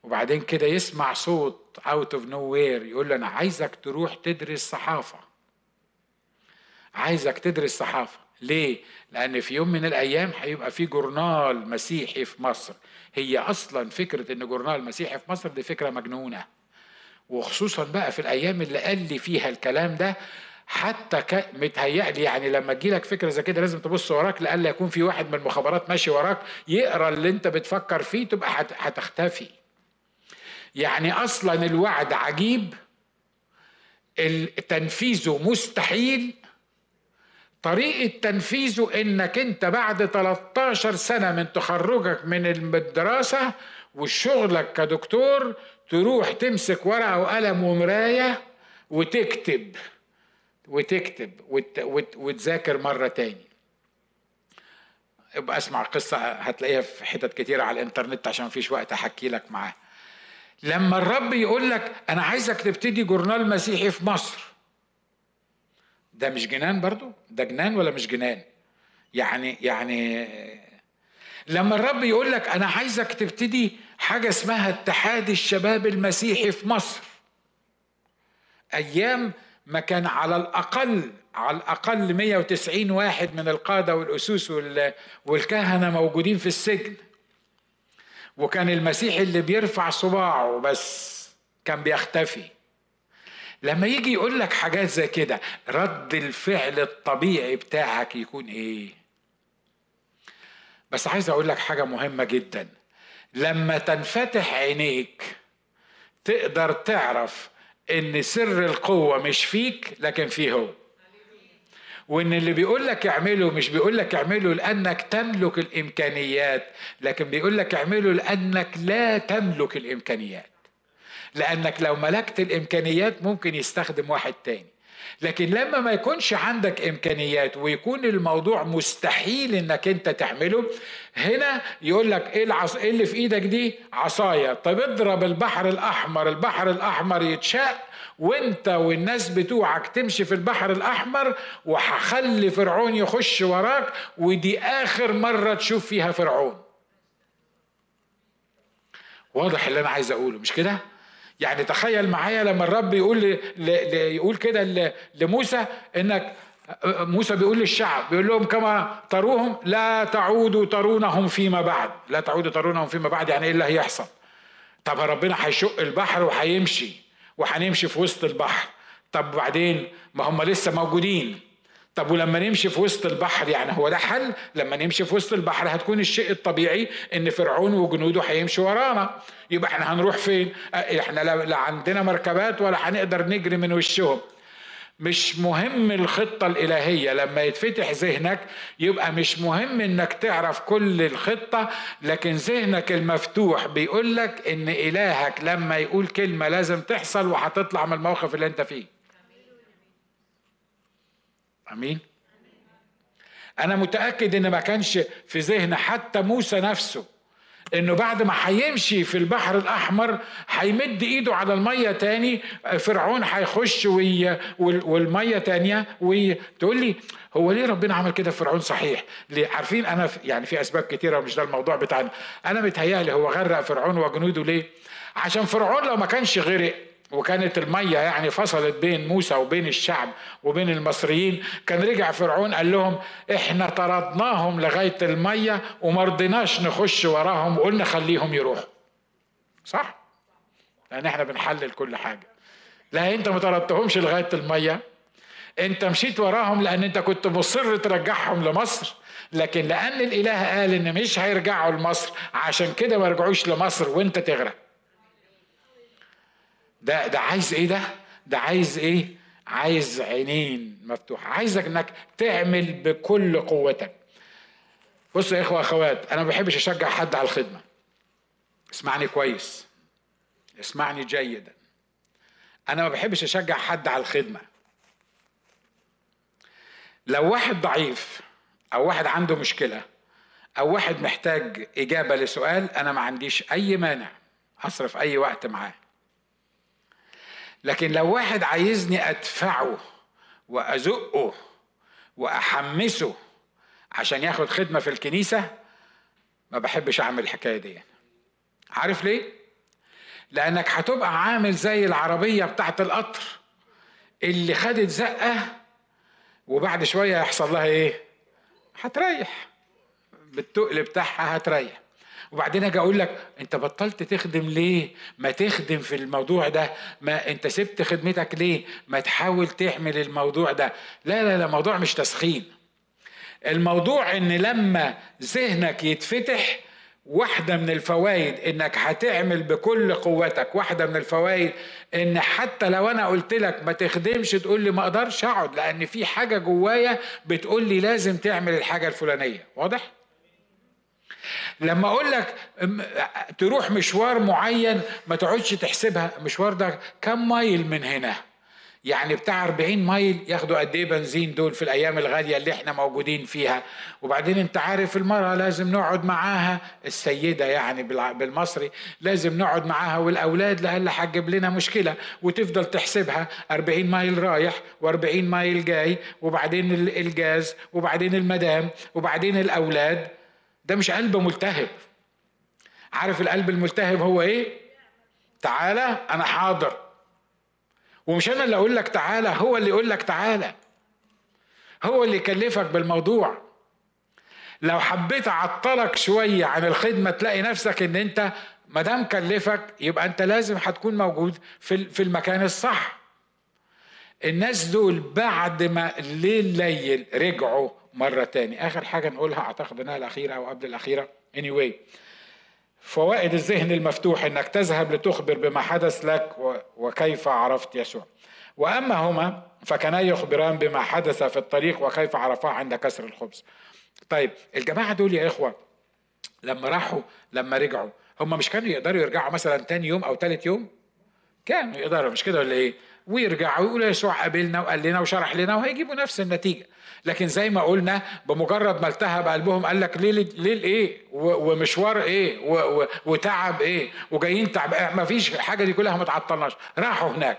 وبعدين كده يسمع صوت out of nowhere يقول له أنا عايزك تروح تدرس صحافة. عايزك تدرس صحافة. ليه؟ لأن في يوم من الأيام هيبقى في جورنال مسيحي في مصر. هي أصلا فكرة إن جورنال مسيحي في مصر دي فكرة مجنونة وخصوصا بقى في الأيام اللي قال لي فيها الكلام ده حتى. متهيألي يعني لما تجيلك فكرة زي كده لازم تبص وراك لألا يكون في واحد من المخابرات ماشي وراك يقرأ اللي أنت بتفكر فيه تبقى هتختفي يعني أصلا الوعد عجيب تنفيذه مستحيل طريقة تنفيذه إنك أنت بعد 13 سنة من تخرجك من الدراسة وشغلك كدكتور تروح تمسك ورقة وقلم ومراية وتكتب وتكتب وت... وت... وتذاكر مرة تاني. ابقى اسمع قصة هتلاقيها في حتت كتيرة على الإنترنت عشان مفيش وقت أحكي لك معاها. لما الرب يقول لك أنا عايزك تبتدي جورنال مسيحي في مصر ده مش جنان برضو؟ ده جنان ولا مش جنان؟ يعني يعني لما الرب يقول لك أنا عايزك تبتدي حاجة اسمها اتحاد الشباب المسيحي في مصر. أيام ما كان على الأقل على الأقل 190 واحد من القادة والأسوس والكهنه موجودين في السجن. وكان المسيحي اللي بيرفع صباعه بس كان بيختفي. لما يجي يقول لك حاجات زي كده رد الفعل الطبيعي بتاعك يكون إيه؟ بس عايز أقول لك حاجة مهمة جدا. لما تنفتح عينيك تقدر تعرف إن سر القوة مش فيك لكن فيه هو. وإن اللي بيقول لك اعمله مش بيقول لك اعمله لأنك تملك الإمكانيات لكن بيقول لك اعمله لأنك لا تملك الإمكانيات. لأنك لو ملكت الإمكانيات ممكن يستخدم واحد تاني. لكن لما ما يكونش عندك إمكانيات ويكون الموضوع مستحيل إنك أنت تعمله هنا يقول لك إيه العص... إيه اللي في إيدك دي؟ عصاية. طب اضرب البحر الأحمر البحر الأحمر يتشق وأنت والناس بتوعك تمشي في البحر الأحمر وهخلي فرعون يخش وراك ودي آخر مرة تشوف فيها فرعون. واضح اللي أنا عايز أقوله مش كده؟ يعني تخيل معايا لما الرب يقول ل... ل... يقول كده. لموسى انك موسى بيقول للشعب بيقول لهم كما تروهم لا تعودوا ترونهم فيما بعد. لا تعودوا ترونهم فيما بعد يعني إيه اللي هيحصل؟ طب ربنا هيشق البحر وهيمشي وهنمشي في وسط البحر. طب بعدين؟ ما هم لسه موجودين. طب ولما نمشي في وسط البحر يعني هو ده حل؟ لما نمشي في وسط البحر هتكون الشيء الطبيعي إن فرعون وجنوده هيمشوا ورانا. يبقى إحنا هنروح فين؟ إحنا لا عندنا مركبات ولا هنقدر نجري من وشهم. مش مهم الخطة الإلهية لما يتفتح ذهنك يبقى مش مهم إنك تعرف كل الخطة لكن ذهنك المفتوح بيقول لك إن إلهك لما يقول كلمة لازم تحصل وهتطلع من الموقف اللي أنت فيه. آمين. أنا متأكد إن ما كانش في ذهن حتى موسى نفسه إنه بعد ما هيمشي في البحر الأحمر هيمد إيده على المية تاني فرعون هيخش والمية تانية وي تقول لي هو ليه ربنا عمل كده؟ فرعون صحيح. ليه؟ عارفين أنا يعني في أسباب كتيرة ومش ده الموضوع بتاعنا. أنا متهيألي هو غرق فرعون وجنوده ليه؟ عشان فرعون لو ما كانش غرق وكانت المية يعني فصلت بين موسى وبين الشعب وبين المصريين. كان رجع فرعون قال لهم إحنا طردناهم لغاية المية وما رضيناش نخش وراهم وقلنا خليهم يروحوا. صح؟ لأن إحنا بنحلل كل حاجة. لا أنت ما طردتهمش لغاية المية. أنت مشيت وراهم لأن أنت كنت مصر ترجعهم لمصر. لكن لأن الإله قال إن مش هيرجعوا لمصر عشان كده ما رجعوش لمصر وأنت تغرق. ده ده عايز إيه ده? ده عايز إيه؟ عايز عينين مفتوحة. عايزك انك تعمل بكل قوتك. بصوا يا إخوة أخوات أنا ما بحبش أشجع حد على الخدمة. اسمعني كويس. اسمعني جيدا. أنا ما بحبش أشجع حد على الخدمة. لو واحد ضعيف أو واحد عنده مشكلة أو واحد محتاج إجابة لسؤال أنا ما عنديش أي مانع أصرف أي وقت معاه. لكن لو واحد عايزني أدفعه وأزقه وأحمسه عشان ياخد خدمة في الكنيسة ما بحبش أعمل الحكاية دي. عارف ليه؟ لأنك هتبقى عامل زي العربية بتاعت القطر اللي خدت زقة وبعد شوية يحصل لها إيه؟ هتريح. بالتقل بتاعها هتريح. وبعدين أجي أقول لك أنت بطلت تخدم ليه؟ ما تخدم في الموضوع ده. ما أنت سبت خدمتك ليه؟ ما تحاول تعمل الموضوع ده. لا لا لا الموضوع مش تسخين. الموضوع إن لما ذهنك يتفتح واحدة من الفوائد إنك هتعمل بكل قوتك واحدة من الفوائد إن حتى لو أنا قلت لك ما تخدمش تقول لي ما أقدرش أقعد لأن في حاجة جوايا بتقول لي لازم تعمل الحاجة الفلانية. واضح؟ لما أقول لك تروح مشوار معين ما تقعدش تحسبها المشوار ده كم مايل من هنا؟ يعني بتاع 40 مايل ياخدوا قد إيه بنزين دول في الأيام الغالية اللي إحنا موجودين فيها؟ وبعدين أنت عارف المرأة لازم نقعد معاها السيدة يعني بالمصري لازم نقعد معاها والأولاد لهلا هتجيب لنا مشكلة وتفضل تحسبها 40 مايل رايح و40 مايل جاي وبعدين الجاز وبعدين المدام وبعدين الأولاد. ده مش قلب ملتهب. عارف القلب الملتهب هو إيه؟ تعالى أنا حاضر. ومش أنا اللي أقول لك تعالى هو اللي يقول لك تعالى. هو اللي يكلفك بالموضوع. لو حبيت أعطلك شوية عن الخدمة تلاقي نفسك إن أنت ما دام كلفك يبقى أنت لازم هتكون موجود في في المكان الصح. الناس دول بعد ما الليل ليل رجعوا مرة تاني. آخر حاجة نقولها أعتقد أنها الأخيرة أو قبل الأخيرة. Anyway فوائد الذهن المفتوح إنك تذهب لتخبر بما حدث لك وكيف عرفت يسوع. وأما هما فكانا يخبران بما حدث في الطريق وكيف عرفاه عند كسر الخبز. طيب الجماعة دول يا إخوة لما راحوا لما رجعوا هم مش كانوا يقدروا يرجعوا مثلا تاني يوم أو تالت يوم؟ كانوا يقدروا مش كده ولا إيه؟ ويرجعوا يقولوا يسوع قابلنا وقال لنا وشرح لنا وهيجيبوا نفس النتيجة. لكن زي ما قلنا بمجرد ما التهب قلبهم قال لك ليه ليه إيه؟ ومشوار إيه؟ وتعب إيه؟ وجايين تعب. ما فيش الحاجة دي كلها ما تعطلناش. راحوا هناك.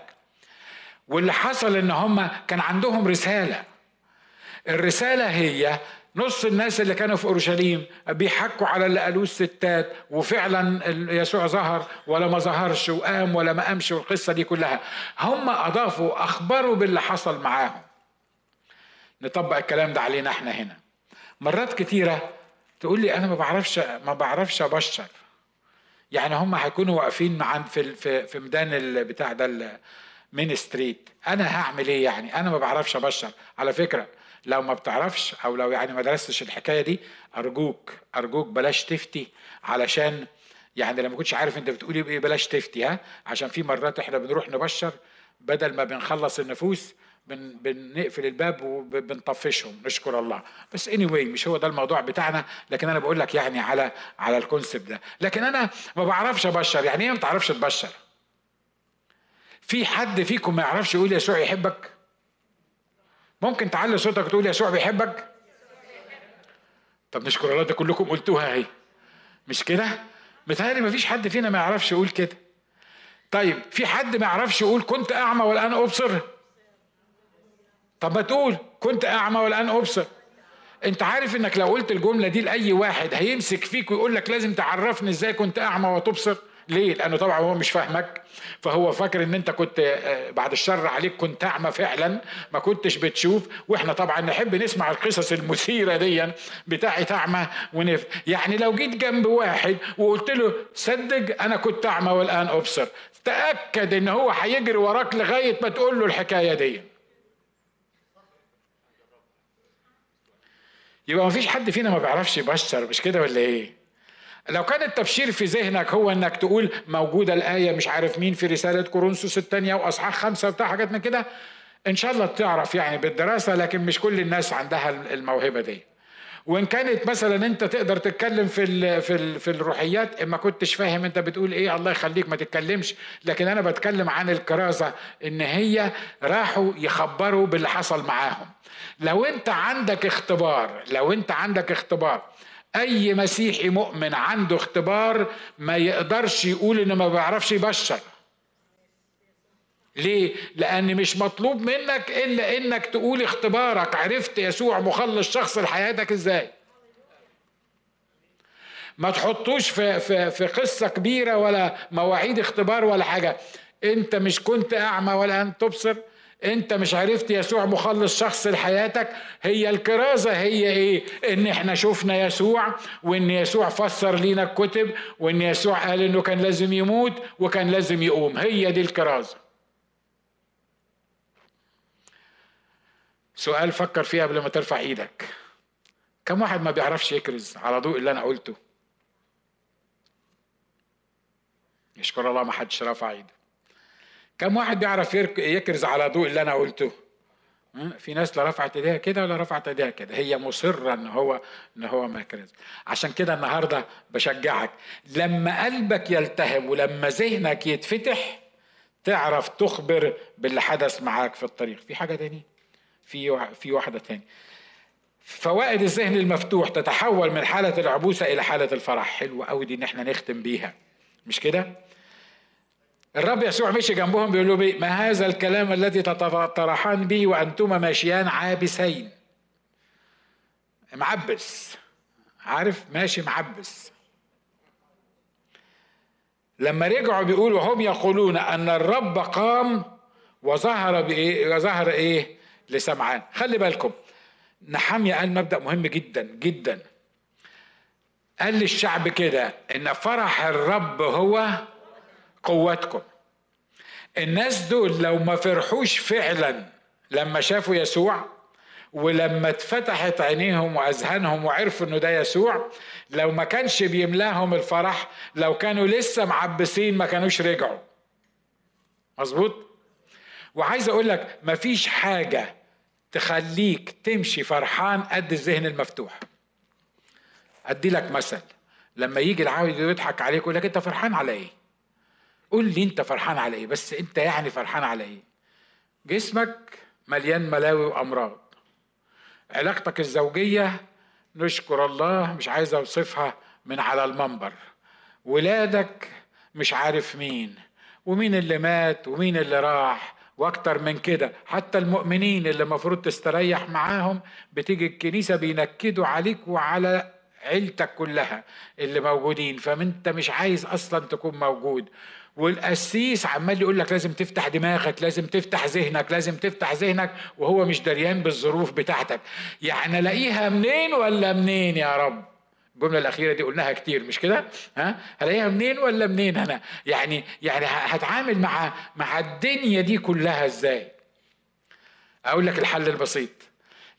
واللي حصل إن هم كان عندهم رسالة. الرسالة هي نص الناس اللي كانوا في أورشليم بيحكوا على اللي قالوه الستات وفعلا يسوع ظهر ولا ما ظهرش وقام ولا ما قامش والقصة دي كلها. هم أضافوا أخبروا باللي حصل معاهم. نطبق الكلام ده علينا إحنا هنا. مرات كتيرة تقول لي أنا ما بعرفش ما بعرفش أبشر. يعني هم هيكونوا واقفين عند في في في ميدان بتاع ده مين ستريت. أنا هعمل إيه يعني؟ أنا ما بعرفش أبشر. على فكرة لو ما بتعرفش أو لو يعني ما درستش الحكاية دي أرجوك أرجوك بلاش تفتي علشان يعني لما كنتش عارف أنت بتقولي إيه بلاش تفتي ها؟ عشان في مرات إحنا بنروح نبشر بدل ما بنخلص النفوس بن بنقفل الباب وبنطفشهم نشكر الله. بس اني anyway مش هو ده الموضوع بتاعنا لكن أنا بقول لك يعني على على الكونسيبت ده. لكن أنا ما بعرفش أبشر. يعني إيه ما تعرفش تبشر؟ في حد فيكم ما يعرفش يقول يسوع يحبك؟ ممكن تعلي صوتك وتقول يسوع بيحبك؟ طب نشكر الله ده كلكم قلتوها أهي. مش كده؟ متهيألي ما فيش حد فينا ما يعرفش يقول كده. طيب في حد ما يعرفش يقول كنت أعمى والآن أبصر؟ طب ما تقول كنت أعمى والآن أبصر. أنت عارف إنك لو قلت الجملة دي لأي واحد هيمسك فيك ويقول لك لازم تعرفني إزاي كنت أعمى وتبصر؟ ليه؟ لأنه طبعا هو مش فاهمك. فهو فاكر إن أنت كنت آه، بعد الشر عليك كنت أعمى فعلا ما كنتش بتشوف. وإحنا طبعا نحب نسمع القصص المثيرة دي بتاعت أعمى ونف. يعني لو جيت جنب واحد وقلت له صدق أنا كنت أعمى والآن أبصر. تأكد إن هو هيجري وراك لغاية ما تقول له الحكاية دي. يبقى ما فيش حد فينا ما بيعرفش يبشر مش كده ولا إيه؟ لو كان التبشير في ذهنك هو إنك تقول موجودة الآية مش عارف مين في رسالة كورنثوس الثانية وأصحاح خمسة وبتاع حاجات من كده إن شاء الله تعرف يعني بالدراسة لكن مش كل الناس عندها الموهبة دي. وإن كانت مثلا أنت تقدر تتكلم في ال في ال في الروحيات ما كنتش فاهم أنت بتقول إيه الله يخليك ما تتكلمش. لكن أنا بتكلم عن الكرازة إن هي راحوا يخبروا باللي حصل معاهم. لو أنت عندك اختبار لو أنت عندك اختبار أي مسيحي مؤمن عنده اختبار ما يقدرش يقول إنه ما بيعرفش يبشر. ليه؟ لأن مش مطلوب منك إلا إنك تقول اختبارك. عرفت يسوع مخلص شخص لحياتك إزاي؟ ما تحطوش في في في قصة كبيرة ولا مواعيد اختبار ولا حاجة. أنت مش كنت أعمى ولا أن تبصر. أنت مش عرفت يسوع مخلص شخص لحياتك. هي الكرازة هي إيه؟ إن إحنا شفنا يسوع وإن يسوع فسر لينا الكتب وإن يسوع قال إنه كان لازم يموت وكان لازم يقوم. هي دي الكرازة. سؤال فكر فيه قبل ما ترفع إيدك. كم واحد ما بيعرفش يكرز على ضوء اللي أنا قلته؟ يشكر الله ما حدش رفع ايده. كم واحد بيعرف يكرز على ضوء اللي أنا قلته؟ في ناس لا رفعت ايديها كده ولا رفعت ايديها كده. هي مصرة ان هو ان هو ما يكرز. عشان كده النهارده بشجعك. لما قلبك يلتهب ولما ذهنك يتفتح تعرف تخبر باللي حدث معاك في الطريق. في حاجة تانية في في واحدة تانية. فوائد الذهن المفتوح تتحول من حالة العبوسة إلى حالة الفرح. حلوة قوي دي إن إحنا نختم بيها. مش كده؟ الرب يسوع مشي جنبهم بيقول إيه ما هذا الكلام الذي تتطرحان به وأنتما ماشيان عابسين. معبس. عارف؟ ماشي معبس. لما رجعوا بيقولوا هم يقولون أن الرب قام وظهر بإيه؟ وظهر إيه؟ لسمعان. خلي بالكم نحمية قال مبدأ مهم جدا جدا. قال للشعب كده إن فرح الرب هو قوتكم. الناس دول لو ما فرحوش فعلا لما شافوا يسوع ولما اتفتحت عينيهم وأذهانهم وعرفوا إنه ده يسوع لو ما كانش بيملاهم الفرح لو كانوا لسه معبسين ما كانوش رجعوا. مظبوط؟ وعايز أقول لك مفيش حاجة تخليك تمشي فرحان قد الذهن المفتوح. أدي لك مثل لما يجي العاوز يضحك عليك يقول لك أنت فرحان على إيه؟ قول لي أنت فرحان على إيه بس أنت يعني فرحان على إيه؟ جسمك مليان ملاوي وأمراض. علاقتك الزوجية نشكر الله مش عايز أوصفها من على المنبر. ولادك مش عارف مين ومين اللي مات ومين اللي راح وأكتر من كده. حتى المؤمنين اللي المفروض تستريح معاهم بتيجي الكنيسة بينكدوا عليك وعلى عيلتك كلها اللي موجودين. فانت مش عايز أصلا تكون موجود. والقسيس عمال يقول لك لازم تفتح دماغك لازم تفتح ذهنك لازم تفتح ذهنك وهو مش دريان بالظروف بتاعتك. يعني ألاقيها منين ولا منين يا رب؟ الجملة الأخيرة دي قلناها كتير مش كده؟ ها؟ هلاقيها منين ولا منين؟ أنا يعني يعني هتعامل مع مع الدنيا دي كلها إزاي؟ أقول لك الحل البسيط.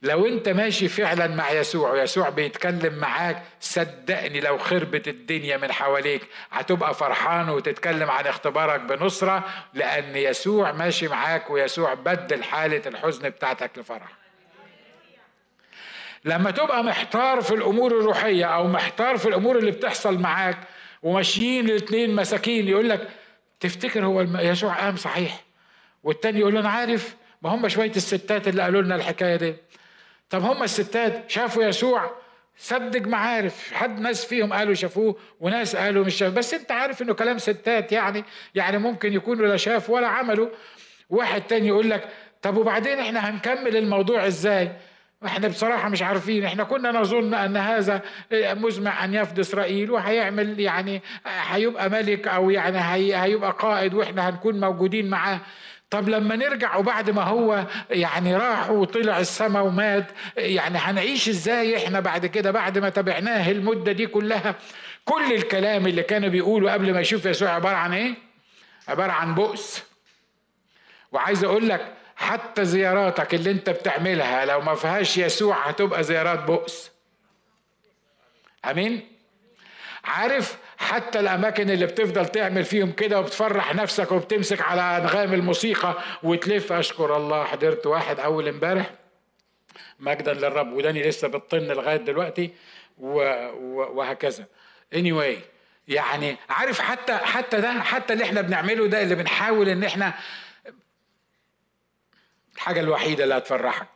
لو أنت ماشي فعلا مع يسوع ويسوع بيتكلم معاك صدقني لو خربت الدنيا من حواليك هتبقى فرحان وتتكلم عن اختبارك بنصرة لأن يسوع ماشي معاك ويسوع بدل حالة الحزن بتاعتك لفرح. لما تبقى محتار في الأمور الروحية أو محتار في الأمور اللي بتحصل معاك وماشيين الاثنين مساكين يقول لك تفتكر هو يسوع قام صحيح؟ والتاني يقول له أنا عارف. ما هم شوية الستات اللي قالوا لنا الحكاية دي. طب هم الستات شافوا يسوع؟ صدق معارف. حد ناس فيهم قالوا شافوه وناس قالوا مش شافوه بس أنت عارف إنه كلام ستات يعني يعني ممكن يكونوا لا شافوا ولا عملوا. واحد تاني يقول لك طب وبعدين إحنا هنكمل الموضوع إزاي؟ إحنا بصراحة مش عارفين. إحنا كنا نظن أن هذا مزمع أن يفدي إسرائيل وهيعمل يعني هيبقى ملك أو يعني هيبقى قائد وإحنا هنكون موجودين معاه. طب لما نرجع وبعد ما هو يعني راح وطلع السماء ومات يعني هنعيش إزاي إحنا بعد كده بعد ما تابعناه المدة دي كلها؟ كل الكلام اللي كانوا بيقولوا قبل ما يشوف يسوع عبارة عن إيه؟ عبارة عن بؤس. وعايز أقول لك حتى زياراتك اللي انت بتعملها لو ما فيهاش يسوع هتبقى زيارات بؤس. آمين؟ عارف حتى الأماكن اللي بتفضل تعمل فيهم كده وبتفرح نفسك وبتمسك على أنغام الموسيقى وتلف. أشكر الله حضرت واحد أول امبارح مجدا للرب وداني لسه بتطن لغاية دلوقتي وهكذا. Anyway يعني عارف حتى حتى ده حتى اللي إحنا بنعمله ده اللي بنحاول إن إحنا الحاجة الوحيدة اللي هتفرحك.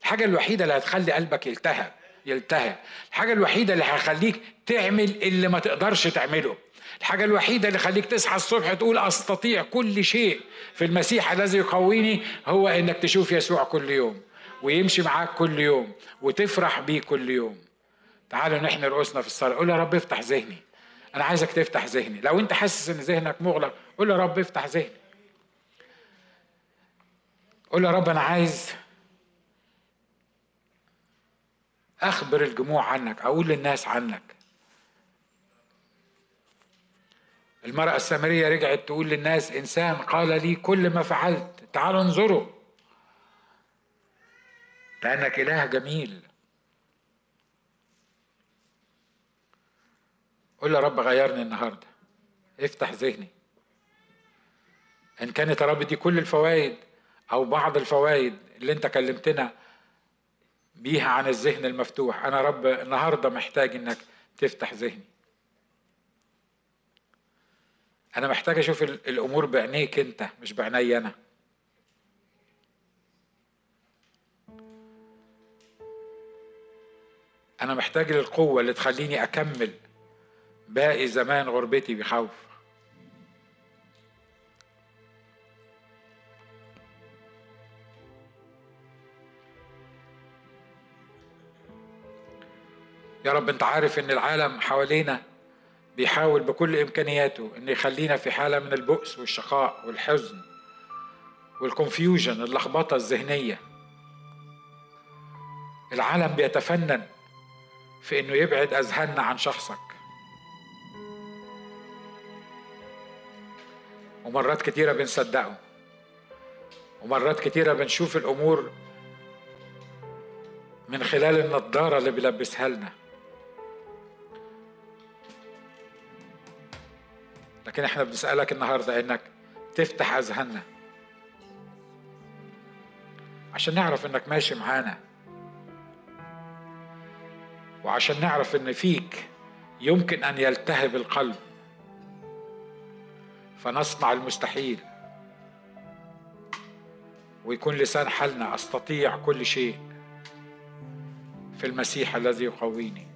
الحاجة الوحيدة اللي هتخلي قلبك يلتهب يلتهب. الحاجة الوحيدة اللي هيخليك تعمل اللي ما تقدرش تعمله. الحاجة الوحيدة اللي خليك تصحى الصبح تقول أستطيع كل شيء في المسيح الذي يقويني هو إنك تشوف يسوع كل يوم ويمشي معاك كل يوم وتفرح بيه كل يوم. تعالوا نحن رؤوسنا في الصلاة. قول يا رب افتح ذهني. أنا عايزك تفتح ذهني. لو أنت حاسس إن ذهنك مغلق قول يا رب افتح ذهني. قول يا رب أنا عايز أخبر الجموع عنك أقول للناس عنك. المرأة السامرية رجعت تقول للناس إنسان قال لي كل ما فعلت تعالوا انظروا. لأنك إله جميل. قول يا رب غيرني النهارده. افتح ذهني. إن كانت يا رب دي كل الفوائد. أو بعض الفوائد اللي أنت كلمتنا بيها عن الذهن المفتوح. أنا رب النهارده محتاج إنك تفتح ذهني. أنا محتاج أشوف الأمور بعينيك أنت مش بعيني أنا. أنا محتاج للقوة اللي تخليني أكمل باقي زمان غربتي بخوف. يا رب انت عارف ان العالم حوالينا بيحاول بكل إمكانياته إن يخلينا في حالة من البؤس والشقاء والحزن والكونفيوجن اللخبطة الذهنية. العالم بيتفنن في إنه يبعد أذهاننا عن شخصك. ومرات كتيرة بنصدقه. ومرات كتيرة بنشوف الأمور من خلال النضارة اللي بيلبسها لنا. لكن إحنا بنسألك النهارده إنك تفتح أذهاننا. عشان نعرف إنك ماشي معانا. وعشان نعرف إن فيك يمكن أن يلتهب القلب. فنصنع المستحيل. ويكون لسان حالنا أستطيع كل شيء في المسيح الذي يقويني.